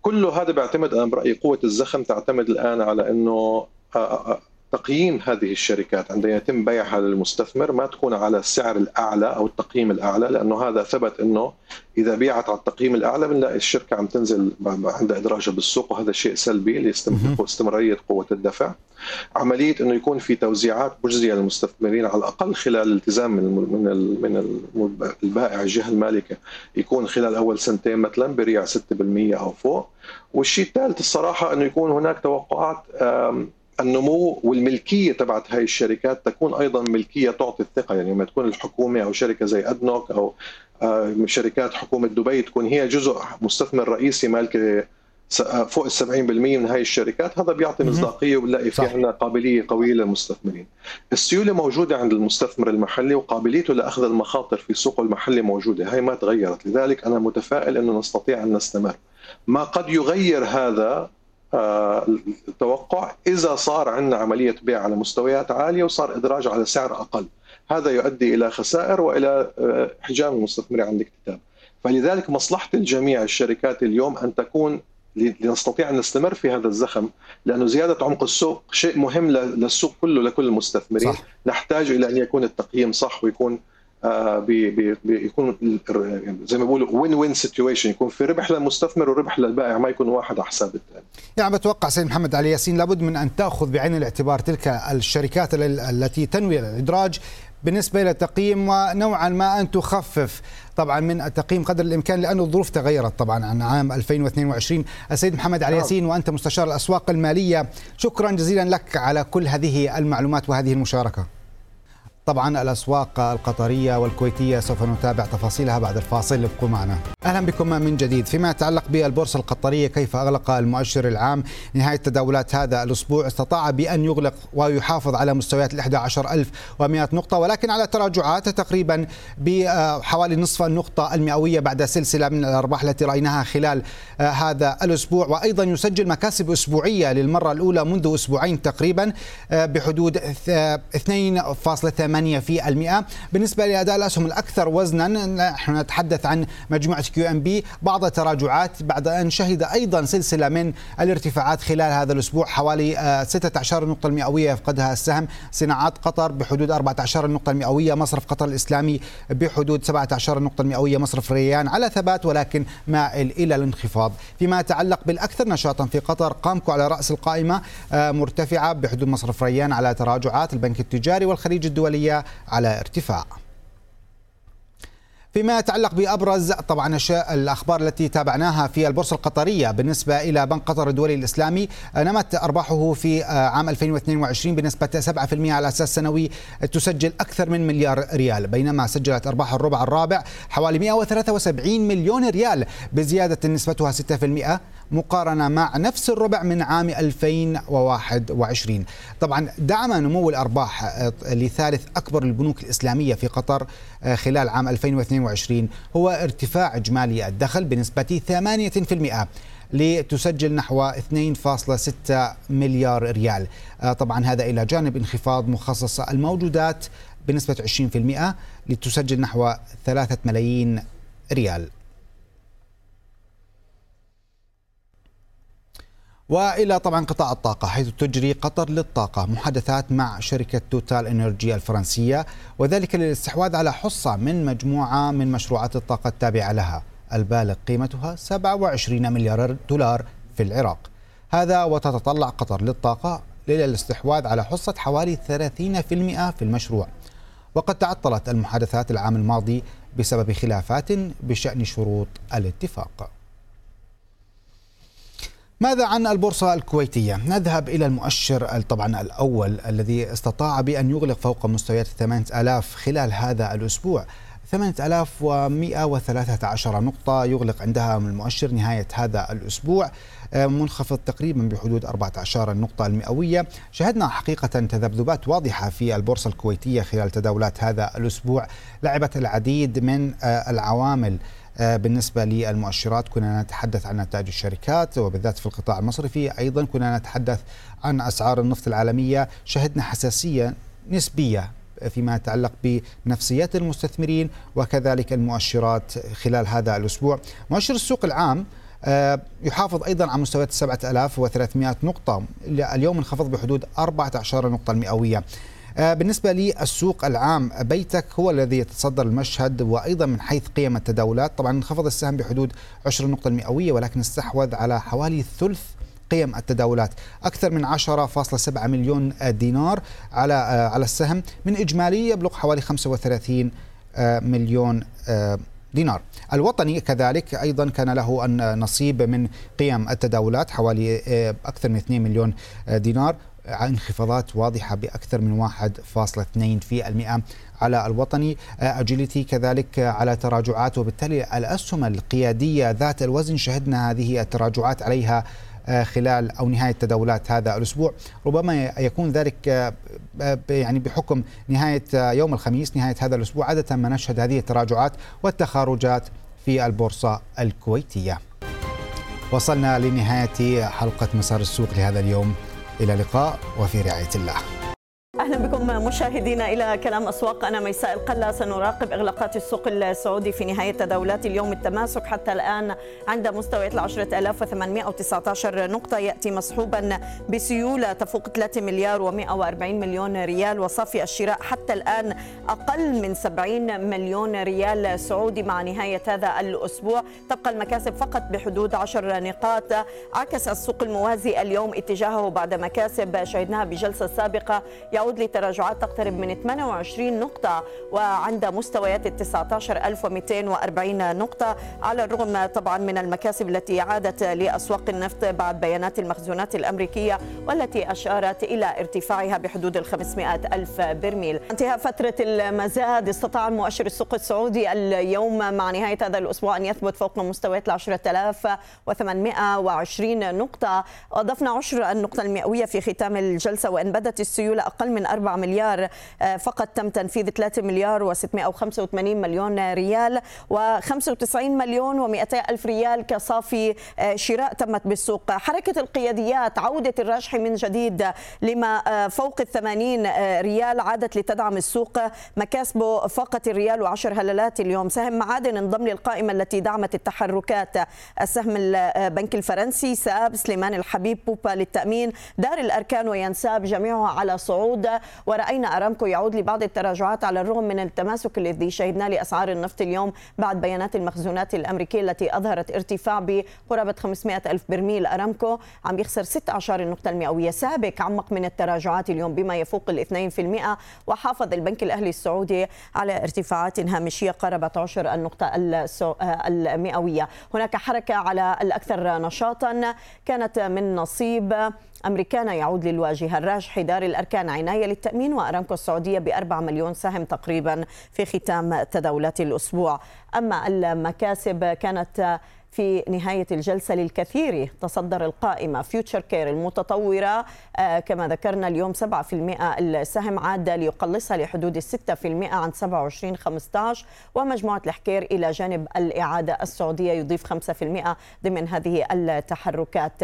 كل هذا بيعتمد أنا برايي قوة الزخم تعتمد الآن على أنه آه، آه، تقييم هذه الشركات عندما يتم بيعها للمستثمر ما تكون على السعر الأعلى أو التقييم الأعلى لأنه هذا ثبت إنه إذا بيعت على التقييم الأعلى بنلاقي الشركة عم تنزل عندها إدراجها بالسوق وهذا شيء سلبي لاستمرارية قوة الدفع. عملية إنه يكون في توزيعات مجزية للمستثمرين على الأقل خلال الالتزام من من من البائع الجهة المالكة يكون خلال أول سنتين مثلا بريع 6% أو فوق. والشيء الثالث الصراحة إنه يكون هناك توقعات النمو والملكية تبعت هاي الشركات تكون أيضا ملكية تعطي الثقة. يعني لما تكون الحكومة أو شركة زي أدنوك أو آه، شركات حكومة دبي تكون هي جزء مستثمر رئيسي مالك آه، فوق ال 70% من هاي الشركات هذا بيعطي مصداقية وبنلاقي في عندنا قابلية قوية للمستثمرين. السيولة موجودة عند المستثمر المحلي وقابليته لأخذ المخاطر في سوقه المحلي موجودة، هاي ما تغيرت، لذلك أنا متفائل إنه نستطيع أن نستمر. ما قد يغير هذا التوقع إذا صار عندنا عملية بيع على مستويات عالية وصار إدراج على سعر أقل. هذا يؤدي إلى خسائر وإلى آه، حجام المستثمرين عن الاكتتاب. فلذلك مصلحة الجميع الشركات اليوم أن تكون لنستطيع أن نستمر في هذا الزخم لأنه زيادة عمق السوق شيء مهم للسوق كله لكل المستثمرين. صح. نحتاج إلى أن يكون التقييم صح ويكون آه، بيكون يعني زي ما بيقولوا وين وين سيتويشن يكون في ربح للمستثمر وربح للبائع ما يكون واحد على حساب الثاني. يعني بتوقع سيد محمد علي ياسين لابد من أن تأخذ بعين الاعتبار تلك الشركات التي تنوي الإدراج بالنسبة إلى التقييم ونوعا ما أن تخفف طبعا من التقييم قدر الإمكان لأنه الظروف تغيرت طبعا عن عام 2022 السيد محمد علي نعم. ياسين وأنت مستشار الأسواق المالية شكرا جزيلا لك على كل هذه المعلومات وهذه المشاركة طبعا الأسواق القطرية والكويتية سوف نتابع تفاصيلها بعد الفاصل ابقوا معنا. أهلا بكم من جديد. فيما يتعلق بالبورصة القطرية كيف أغلق المؤشر العام؟ نهاية تداولات هذا الأسبوع استطاع بأن يغلق ويحافظ على مستويات ال 11100 نقطة ولكن على تراجعات تقريبا بحوالي نصف النقطة المئوية بعد سلسلة من الأرباح التي رأيناها خلال هذا الأسبوع. وأيضا يسجل مكاسب أسبوعية للمرة الأولى منذ أسبوعين تقريبا بحدود 2.8 في المئة بالنسبة لأداء الأسهم الأكثر وزنا نحن نتحدث عن مجموعة QNB. بعض التراجعات بعد أن شهد أيضا سلسلة من الارتفاعات خلال هذا الأسبوع حوالي 16 آه، نقطة المئوية يفقدها السهم. صناعات قطر بحدود 14 نقطة المئوية مصرف قطر الإسلامي بحدود 17 نقطة المئوية مصرف ريان على ثبات ولكن مائل إلى الانخفاض. فيما يتعلق بالأكثر نشاطا في قطر. قامكو على رأس القائمة آه، مرتفعة بحدود مصرف ريان على تراجعات البنك التجاري والخليج الدولي. الدولية على ارتفاع. فيما يتعلق بأبرز طبعا الأخبار التي تابعناها في البورصة القطرية بالنسبة إلى بنك قطر الدولي الإسلامي نمت أرباحه في عام 2022 بنسبة 7% على أساس سنوي تسجل أكثر من مليار ريال بينما سجلت أرباح الربع الرابع حوالي 173 مليون ريال بزيادة نسبتها 6% مقارنة مع نفس الربع من عام 2021 طبعا دعم نمو الأرباح آه، لثالث أكبر البنوك الإسلامية في قطر آه، خلال عام 2022 هو ارتفاع إجمالي الدخل بنسبة 8% لتسجل نحو 2.6 مليار ريال. آه، طبعا هذا إلى جانب انخفاض مخصص الموجودات بنسبة 20% لتسجل نحو 3 ملايين ريال. وإلى طبعا قطاع الطاقة حيث تجري قطر للطاقة محادثات مع شركة TotalEnergies الفرنسية وذلك للاستحواذ على حصة من مجموعة من مشروعات الطاقة التابعة لها. البالغ قيمتها 27 مليار دولار في العراق. هذا وتتطلع قطر للطاقة للاستحواذ على حصة حوالي 30% في المشروع. وقد تعطلت المحادثات العام الماضي بسبب خلافات بشأن شروط الاتفاق. ماذا عن البورصة الكويتية؟ نذهب إلى المؤشر طبعا الأول الذي استطاع بأن يغلق فوق مستويات 8000 خلال هذا الأسبوع. 8113 نقطة يغلق عندها المؤشر نهاية هذا الأسبوع. آه، منخفض تقريبا بحدود 14 النقطة المئوية. شهدنا حقيقة تذبذبات واضحة في البورصة الكويتية خلال تداولات هذا الأسبوع. لعبت العديد من آه، العوامل بالنسبة للمؤشرات كنا نتحدث عن نتائج الشركات وبالذات في القطاع المصرفي أيضا كنا نتحدث عن أسعار النفط العالمية شهدنا حساسية نسبية فيما يتعلق بنفسيات المستثمرين وكذلك المؤشرات خلال هذا الأسبوع. مؤشر السوق العام آه، يحافظ أيضا على مستويات 7300 نقطة اليوم انخفض بحدود 14 نقطة المئوية. آه، بالنسبة للسوق العام بيتك هو الذي يتصدر المشهد وأيضا من حيث قيم التداولات طبعا انخفض السهم بحدود 10 نقطة المئوية ولكن استحوذ على حوالي ثلث قيم التداولات. أكثر من 10.7 مليون دينار على آه، على السهم. من إجمالي يبلغ حوالي 35 مليون دينار. الوطني كذلك أيضا كان له نصيب من قيم التداولات حوالي آه، أكثر من 2 مليون آه، دينار. انخفاضات واضحة بأكثر من 1.2% على الوطني. آه، كذلك على تراجعات وبالتالي الأسهم القيادية ذات الوزن شهدنا هذه التراجعات عليها آه، خلال أو نهاية تداولات هذا الأسبوع. ربما يكون ذلك آه، يعني بحكم نهاية يوم الخميس نهاية هذا الأسبوع عادة ما نشهد هذه التراجعات والتخارجات في البورصة الكويتية. وصلنا لنهاية حلقة مسار السوق لهذا اليوم. إلى اللقاء وفي رعاية الله. أهلا بكم مشاهدينا إلى كلام أسواق. أنا ميساء القلا سنراقب إغلاقات السوق السعودي في نهاية تداولات اليوم التماسك. حتى الآن عند مستويات ال 10819 نقطة يأتي مصحوبا بسيولة تفوق 3 مليار و140 مليون ريال وصافي الشراء. حتى الآن أقل من 70 مليون ريال سعودي مع نهاية هذا الأسبوع. تبقى المكاسب فقط بحدود 10 نقاط. عكس السوق الموازي اليوم اتجاهه بعد مكاسب شهدناها بجلسة سابقة. يعود لتراجعات تقترب من 28 نقطة وعند مستويات ال 19240 نقطة. على الرغم طبعا من المكاسب التي عادت لأسواق النفط بعد بيانات المخزونات الأمريكية والتي أشارت إلى ارتفاعها بحدود ال 500 ألف برميل. انتهاء فترة المزاد استطاع مؤشر السوق السعودي اليوم مع نهاية هذا الأسبوع أن يثبت فوق مستويات ال 10820 نقطة. أضفنا عشر النقطة المئوية في ختام الجلسة وإن بدت السيولة أقل من 4 مليار آه، فقط تم تنفيذ 3 مليار و685 مليون ريال و95 مليون و200 ألف ريال كصافي آه، شراء تمت بالسوق. حركة القياديات عودة الراجحي من جديد لما آه، فوق ال 80 ريال عادت لتدعم السوق. مكاسبه فاقت الريال وعشر هللات اليوم. سهم معادن انضم للقائمة التي دعمت التحركات. السهم البنك الفرنسي ساب سليمان الحبيب بوبا للتأمين. دار الأركان وينساب جميعها على صعود. ورأينا أرامكو يعود لبعض التراجعات على الرغم من التماسك الذي شهدناه لأسعار النفط اليوم بعد بيانات المخزونات الأمريكية التي أظهرت ارتفاع بقرابة 500 ألف برميل. أرامكو عم يخسر 16 النقطة المئوية سابق عمق من التراجعات اليوم بما يفوق ال 2% وحافظ البنك الأهلي السعودي على ارتفاعات هامشية قربت عشر النقطة المئوية. هناك حركة على الأكثر نشاطا كانت من نصيب أمريكانا يعود للواجهة الراجحي دار الأركان عناية للتأمين وأرامكو السعودية بأربع مليون سهم تقريبا في ختام تداولات الأسبوع. أما المكاسب كانت في نهاية الجلسة للكثير تصدر القائمة Future Care المتطورة آه، كما ذكرنا اليوم 7% السهم عاد ليقلصها لحدود 6% عن 27 15 ومجموعة الحكير إلى جانب الإعادة السعودية يضيف 5% ضمن هذه التحركات.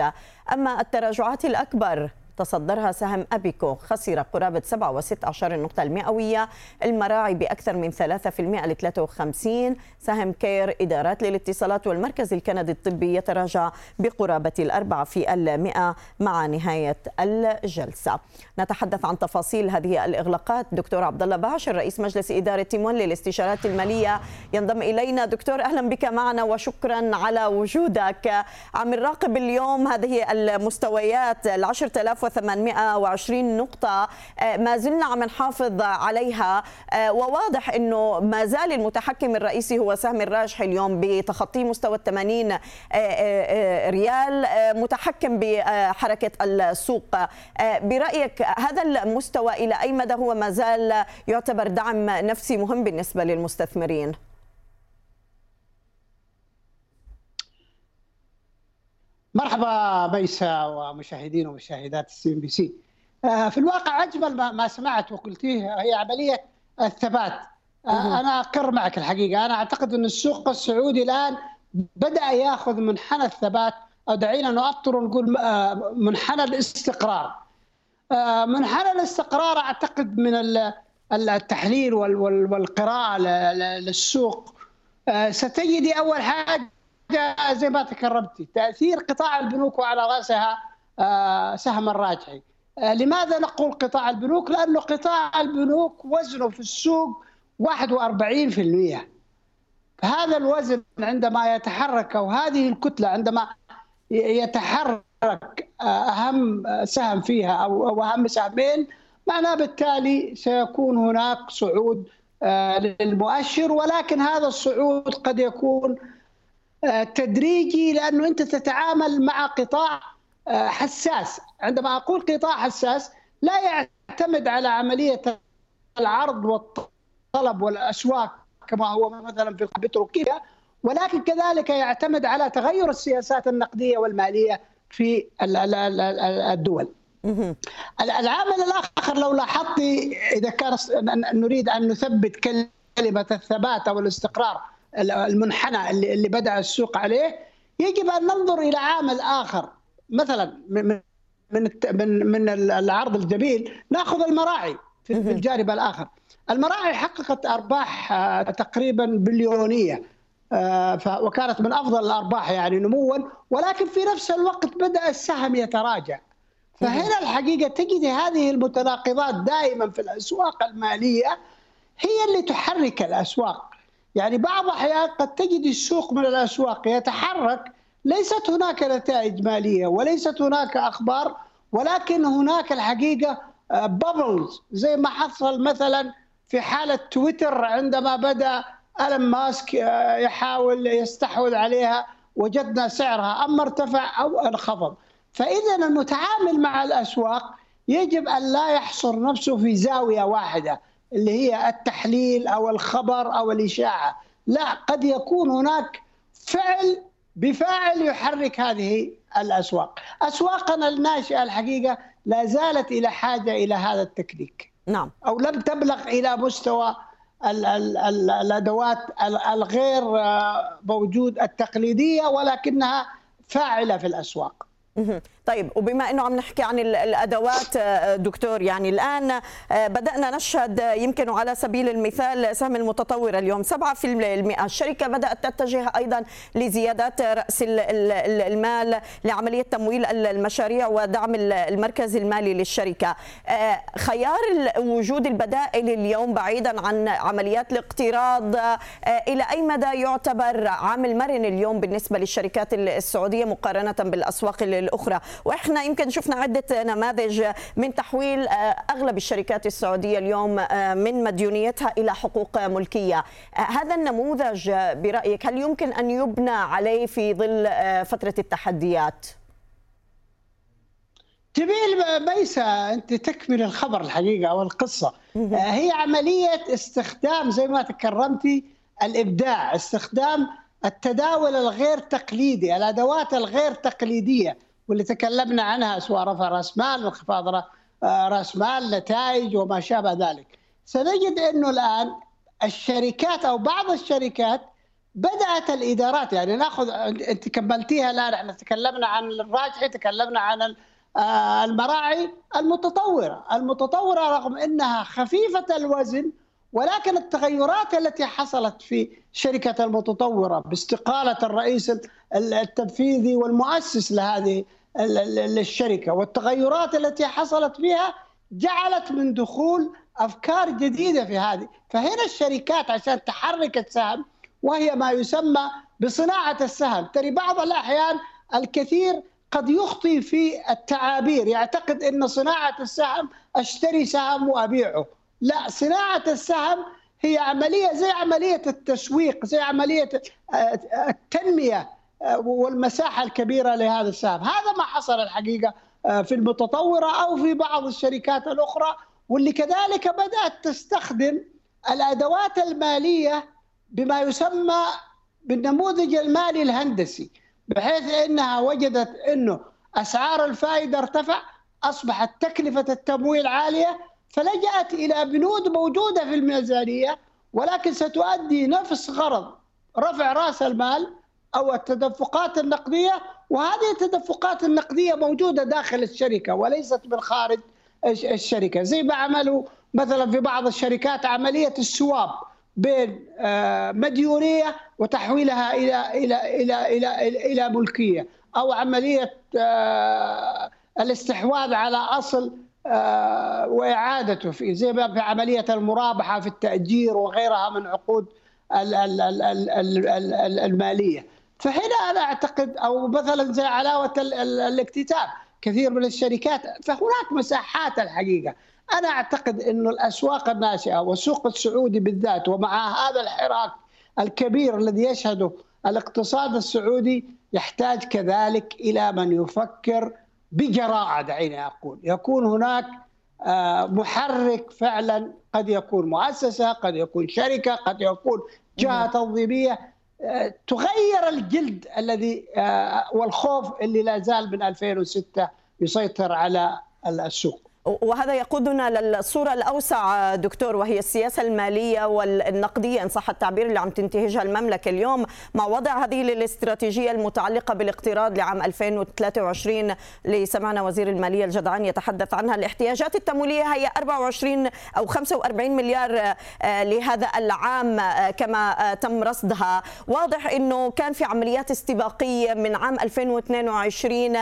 أما التراجعات الأكبر تصدرها سهم أبيكو. خسر قرابة 7.16 النقطة المئوية. المراعي بأكثر من 3% ل 53 سهم كير إدارات للاتصالات والمركز الكندي الطبي يتراجع بقرابة الأربعة في المئة مع نهاية الجلسة. نتحدث عن تفاصيل هذه الإغلاقات. دكتور عبد الله باشر رئيس مجلس إدارة تيمون للاستشارات المالية ينضم إلينا. دكتور أهلا بك معنا وشكرا على وجودك. عم نراقب اليوم هذه المستويات ال 10000 1820 نقطة ما زلنا عم نحافظ عليها وواضح أنه ما زال المتحكم الرئيسي هو سهم الراجحي اليوم بتخطي مستوى 80 ريال متحكم بحركة السوق برأيك هذا المستوى إلى أي مدى هو ما زال يعتبر دعم نفسي مهم بالنسبة للمستثمرين؟ مرحبا ميسا ومشاهدين ومشاهدات ال CNBC. في الواقع أجمل ما سمعت وقلتيه هي عملية الثبات. آه، أنا أقر معك الحقيقة. أنا أعتقد أن السوق السعودي الآن بدأ يأخذ منحنى الثبات. أو دعينا نؤطر ونقول آه، منحنى الاستقرار. آه، منحنى الاستقرار أعتقد من التحليل والقراءة للسوق. ستجدي أول حاجة زي ما تكرمتي. تأثير قطاع البنوك وعلى رأسها سهم الراجحي لماذا نقول قطاع البنوك؟ لأنه قطاع البنوك وزنه في السوق 41% هذا الوزن عندما يتحرك أو هذه الكتلة عندما يتحرك أهم سهم فيها أو أهم سهمين معناه بالتالي سيكون هناك صعود آه، للمؤشر. ولكن هذا الصعود قد يكون آه، تدريجي لأنه أنت تتعامل مع قطاع آه، حساس عندما أقول قطاع حساس لا يعتمد على عملية العرض والطلب الطلب والأسواق كما هو مثلا في البتروكيمياء ولكن كذلك يعتمد على تغير السياسات النقدية والمالية في الدول. العامل الآخر لو لاحظتي إذا كان نريد أن نثبت كلمة الثبات أو الاستقرار المنحنى اللي بدأ السوق عليه يجب أن ننظر إلى عامل اخر مثلا من من من العرض الجميل نأخذ المراعي في الجانب الآخر. المراعي حققت أرباح آه، تقريبا بليونية. آه، وكانت من أفضل الأرباح يعني نموا. ولكن في نفس الوقت بدأ السهم يتراجع. فهنا الحقيقة تجد هذه المتناقضات دائما في الأسواق المالية هي اللي تحرك الأسواق. يعني بعض الأحيان قد تجد السوق من الأسواق يتحرك ليست هناك نتائج مالية وليست هناك أخبار ولكن هناك الحقيقة بابلز آه، زي ما حصل مثلا في حالة تويتر عندما بدأ ألم ماسك آه، يحاول يستحوذ عليها وجدنا سعرها أما ارتفع أو انخفض. فإذا المتعامل مع الأسواق يجب أن لا يحصر نفسه في زاوية واحدة. اللي هي التحليل أو الخبر أو الإشاعة. لا قد يكون هناك فعل بفاعل يحرك هذه الأسواق. أسواقنا الناشئة الحقيقة لا زالت إلى حاجة إلى هذا التكنيك. نعم. أو لم تبلغ إلى مستوى ال ال ال الأدوات الغير آه، موجود التقليدية ولكنها فاعلة في الأسواق. طيب وبما إنه عم نحكي عن الأدوات آه، دكتور يعني الآن آه، بدأنا نشهد آه، يمكن على سبيل المثال سهم المتطوره اليوم 7% الشركة بدأت تتجه أيضا لزيادات رأس المال لعملية تمويل المشاريع ودعم المركز المالي للشركة. خيار وجود البدائل اليوم بعيدا عن عمليات الاقتراض إلى أي مدى يعتبر عامل مرن اليوم بالنسبة للشركات السعودية مقارنة بالأسواق الأخرى؟ وإحنا يمكن شفنا عدة نماذج من تحويل آه، أغلب الشركات السعودية اليوم آه، من مديونيتها إلى حقوق ملكية. آه، هذا النموذج برأيك هل يمكن أن يبنى عليه في ظل فترة التحديات؟ جميل ميسا أنت تكمل الخبر الحقيقة أو القصة. هي عملية استخدام زي ما تكرمتي الإبداع استخدام التداول الغير تقليدي الأدوات الغير تقليدية. واللي تكلمنا عنها سواء رفع راس مال انخفاض آه، راس مال نتائج وما شابه ذلك. سنجد إنه الآن الشركات أو بعض الشركات بدأت الإدارات يعني نأخذ أنت كملتيها الآن إحنا تكلمنا عن الراجحي تكلمنا عن آه، المراعي المتطورة، المتطورة رغم إنها خفيفة الوزن ولكن التغيرات التي حصلت في شركة المتطورة باستقالة الرئيس التنفيذي والمؤسس لهذه للشركه والتغيرات التي حصلت فيها جعلت من دخول أفكار جديدة في هذه، فهنا الشركات عشان تحرك السهم وهي ما يسمى بصناعة السهم، ترى بعض الأحيان الكثير قد يخطي في التعابير. يعتقد إن صناعة السهم أشتري سهم وأبيعه. لا صناعة السهم هي عملية زي عملية التسويق زي عملية التنمية. والمساحة الكبيرة لهذا السهم هذا ما حصل الحقيقة في المتطورة أو في بعض الشركات الأخرى واللي كذلك بدأت تستخدم الأدوات المالية بما يسمى بالنموذج المالي الهندسي بحيث إنها وجدت إنه أسعار الفائدة ارتفع أصبحت تكلفة التمويل عالية فلجأت إلى بنود موجودة في الميزانية ولكن ستؤدي نفس غرض رفع رأس المال أو التدفقات النقدية وهذه التدفقات النقدية موجودة داخل الشركة وليست من خارج الشركة. زي ما عملوا مثلا في بعض الشركات عملية السواب بين مديونيه وتحويلها إلى إلى إلى إلى إلى, إلى ملكية أو عملية الاستحواذ على أصل وإعادته في زي ما في عملية المرابحة في التأجير وغيرها من عقود المالية. فهنا أنا أعتقد أو مثلا زي علاوة الاكتتاب كثير من الشركات فهناك مساحات الحقيقة. أنا أعتقد إنه الأسواق الناشئة والسوق السعودي بالذات ومع هذا الحراك الكبير الذي يشهده الاقتصاد السعودي يحتاج كذلك إلى من يفكر بجراءه دعيني أقول. يكون هناك محرك فعلا قد يكون مؤسسة قد يكون شركة قد يكون جهة تنظيمية. تغير الجلد الذي والخوف اللي لا زال من 2006 يسيطر على السوق. وهذا يقودنا للصورة الأوسع دكتور وهي السياسة المالية والنقدية إن صح التعبير اللي عم تنتهجها المملكة اليوم. مع وضع هذه الاستراتيجية المتعلقة بالاقتراض لعام 2023 اللي سمعنا وزير المالية الجدعان يتحدث عنها. الاحتياجات التمويلية هي 24 أو 45 مليار لهذا العام كما تم رصدها. واضح أنه كان في عمليات استباقية من عام 2022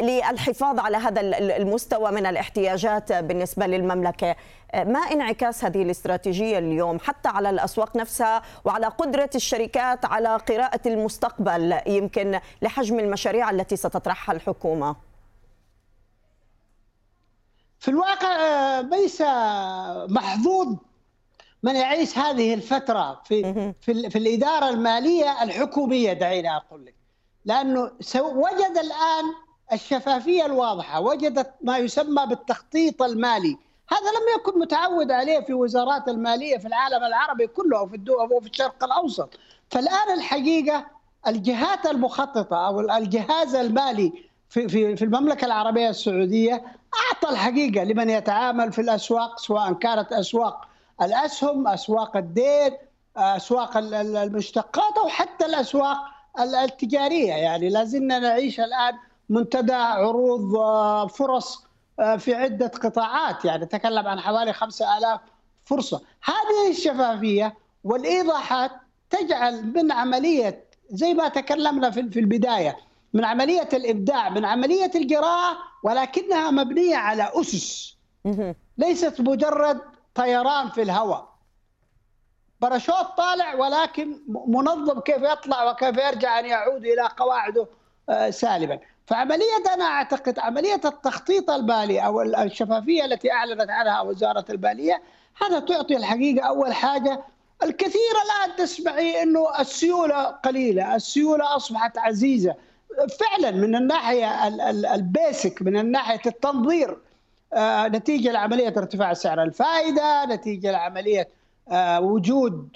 للحفاظ على هذا المستوى من الاحتياجات. الاحتياجات بالنسبة للمملكة. ما انعكاس هذه الاستراتيجية اليوم حتى على الأسواق نفسها وعلى قدرة الشركات على قراءة المستقبل يمكن لحجم المشاريع التي ستطرحها الحكومة. في الواقع ليس محظوظ من يعيش هذه الفترة في, في, في الإدارة المالية الحكومية دعينا أقول لك. لأنه وجد الآن الشفافية الواضحة وجدت ما يسمى بالتخطيط المالي. هذا لم يكن متعود عليه في وزارات المالية في العالم العربي كله وفي الدول وفي الشرق الأوسط. فالآن الحقيقة الجهات المخططة أو الجهاز المالي في في في المملكة العربية السعودية أعطى الحقيقة لمن يتعامل في الأسواق سواء كانت أسواق الأسهم، أسواق الدين، أسواق المشتقات أو حتى الأسواق التجارية. يعني لازلنا نعيش الآن منتدى عروض فرص في عدة قطاعات. يعني نتكلم عن حوالي 5000 فرصة. هذه الشفافية والإيضاحات تجعل من عملية زي ما تكلمنا في البداية من عملية الإبداع من عملية القراءة ولكنها مبنية على أسس. ليست مجرد طيران في الهواء. باراشوت طالع ولكن منظم كيف يطلع وكيف يرجع أن يعود إلى قواعده سالما فعملية أنا أعتقد عملية التخطيط المالي أو الشفافية التي أعلنت عنها وزارة المالية هذا تعطي الحقيقة أول حاجة الكثير الآن تسمعي أنه السيولة قليلة السيولة أصبحت عزيزة. فعلا من الناحية البيسك من ناحية التنظير نتيجة لعملية ارتفاع سعر الفائدة نتيجة لعملية وجود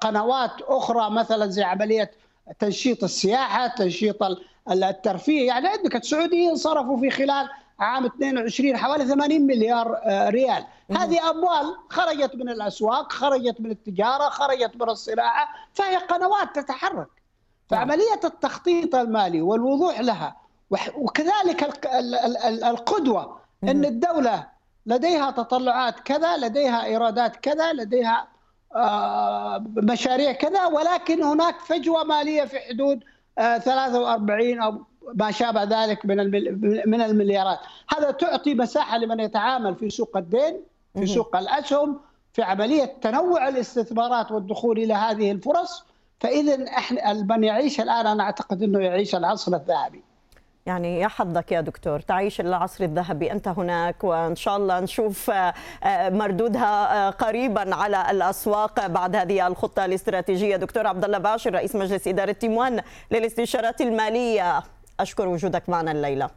قنوات أخرى مثلا زي عملية تنشيط السياحة تنشيط الترفيه. يعني عندك السعوديين صرفوا في خلال عام 22 حوالي 80 مليار ريال. هذه أموال خرجت من الأسواق خرجت من التجارة خرجت من الصناعة فهي قنوات تتحرك. فعملية التخطيط المالي والوضوح لها وكذلك القدوة إن الدولة لديها تطلعات كذا لديها إيرادات كذا لديها مشاريع كذا ولكن هناك فجوة مالية في حدود 43 أو ما شابه ذلك من من المليارات. هذا تعطي مساحة لمن يتعامل في سوق الدين في سوق الأسهم في عملية تنوع الاستثمارات والدخول إلى هذه الفرص. فاذا إحنا من يعيش الآن أنا أعتقد إنه يعيش العصر الذهبي. يعني يا حظك يا دكتور تعيش العصر الذهبي أنت هناك وإن شاء الله نشوف آه، آه، مردودها آه، قريبا على الأسواق بعد هذه الخطة الاستراتيجية. دكتور عبد الله باشر رئيس مجلس إدارة تيموان للاستشارات المالية. أشكر وجودك معنا الليلة.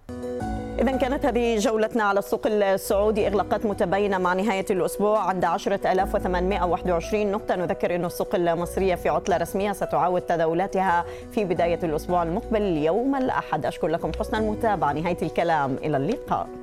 إذا كانت هذه جولتنا على السوق السعودي. إغلاقات متباينة مع نهاية الأسبوع عند 10821 نقطة. نذكر أن السوق المصرية في عطلة رسمية ستعاود تداولاتها في بداية الأسبوع المقبل يوم الأحد. أشكر لكم حسن المتابعة. نهاية الكلام. إلى اللقاء.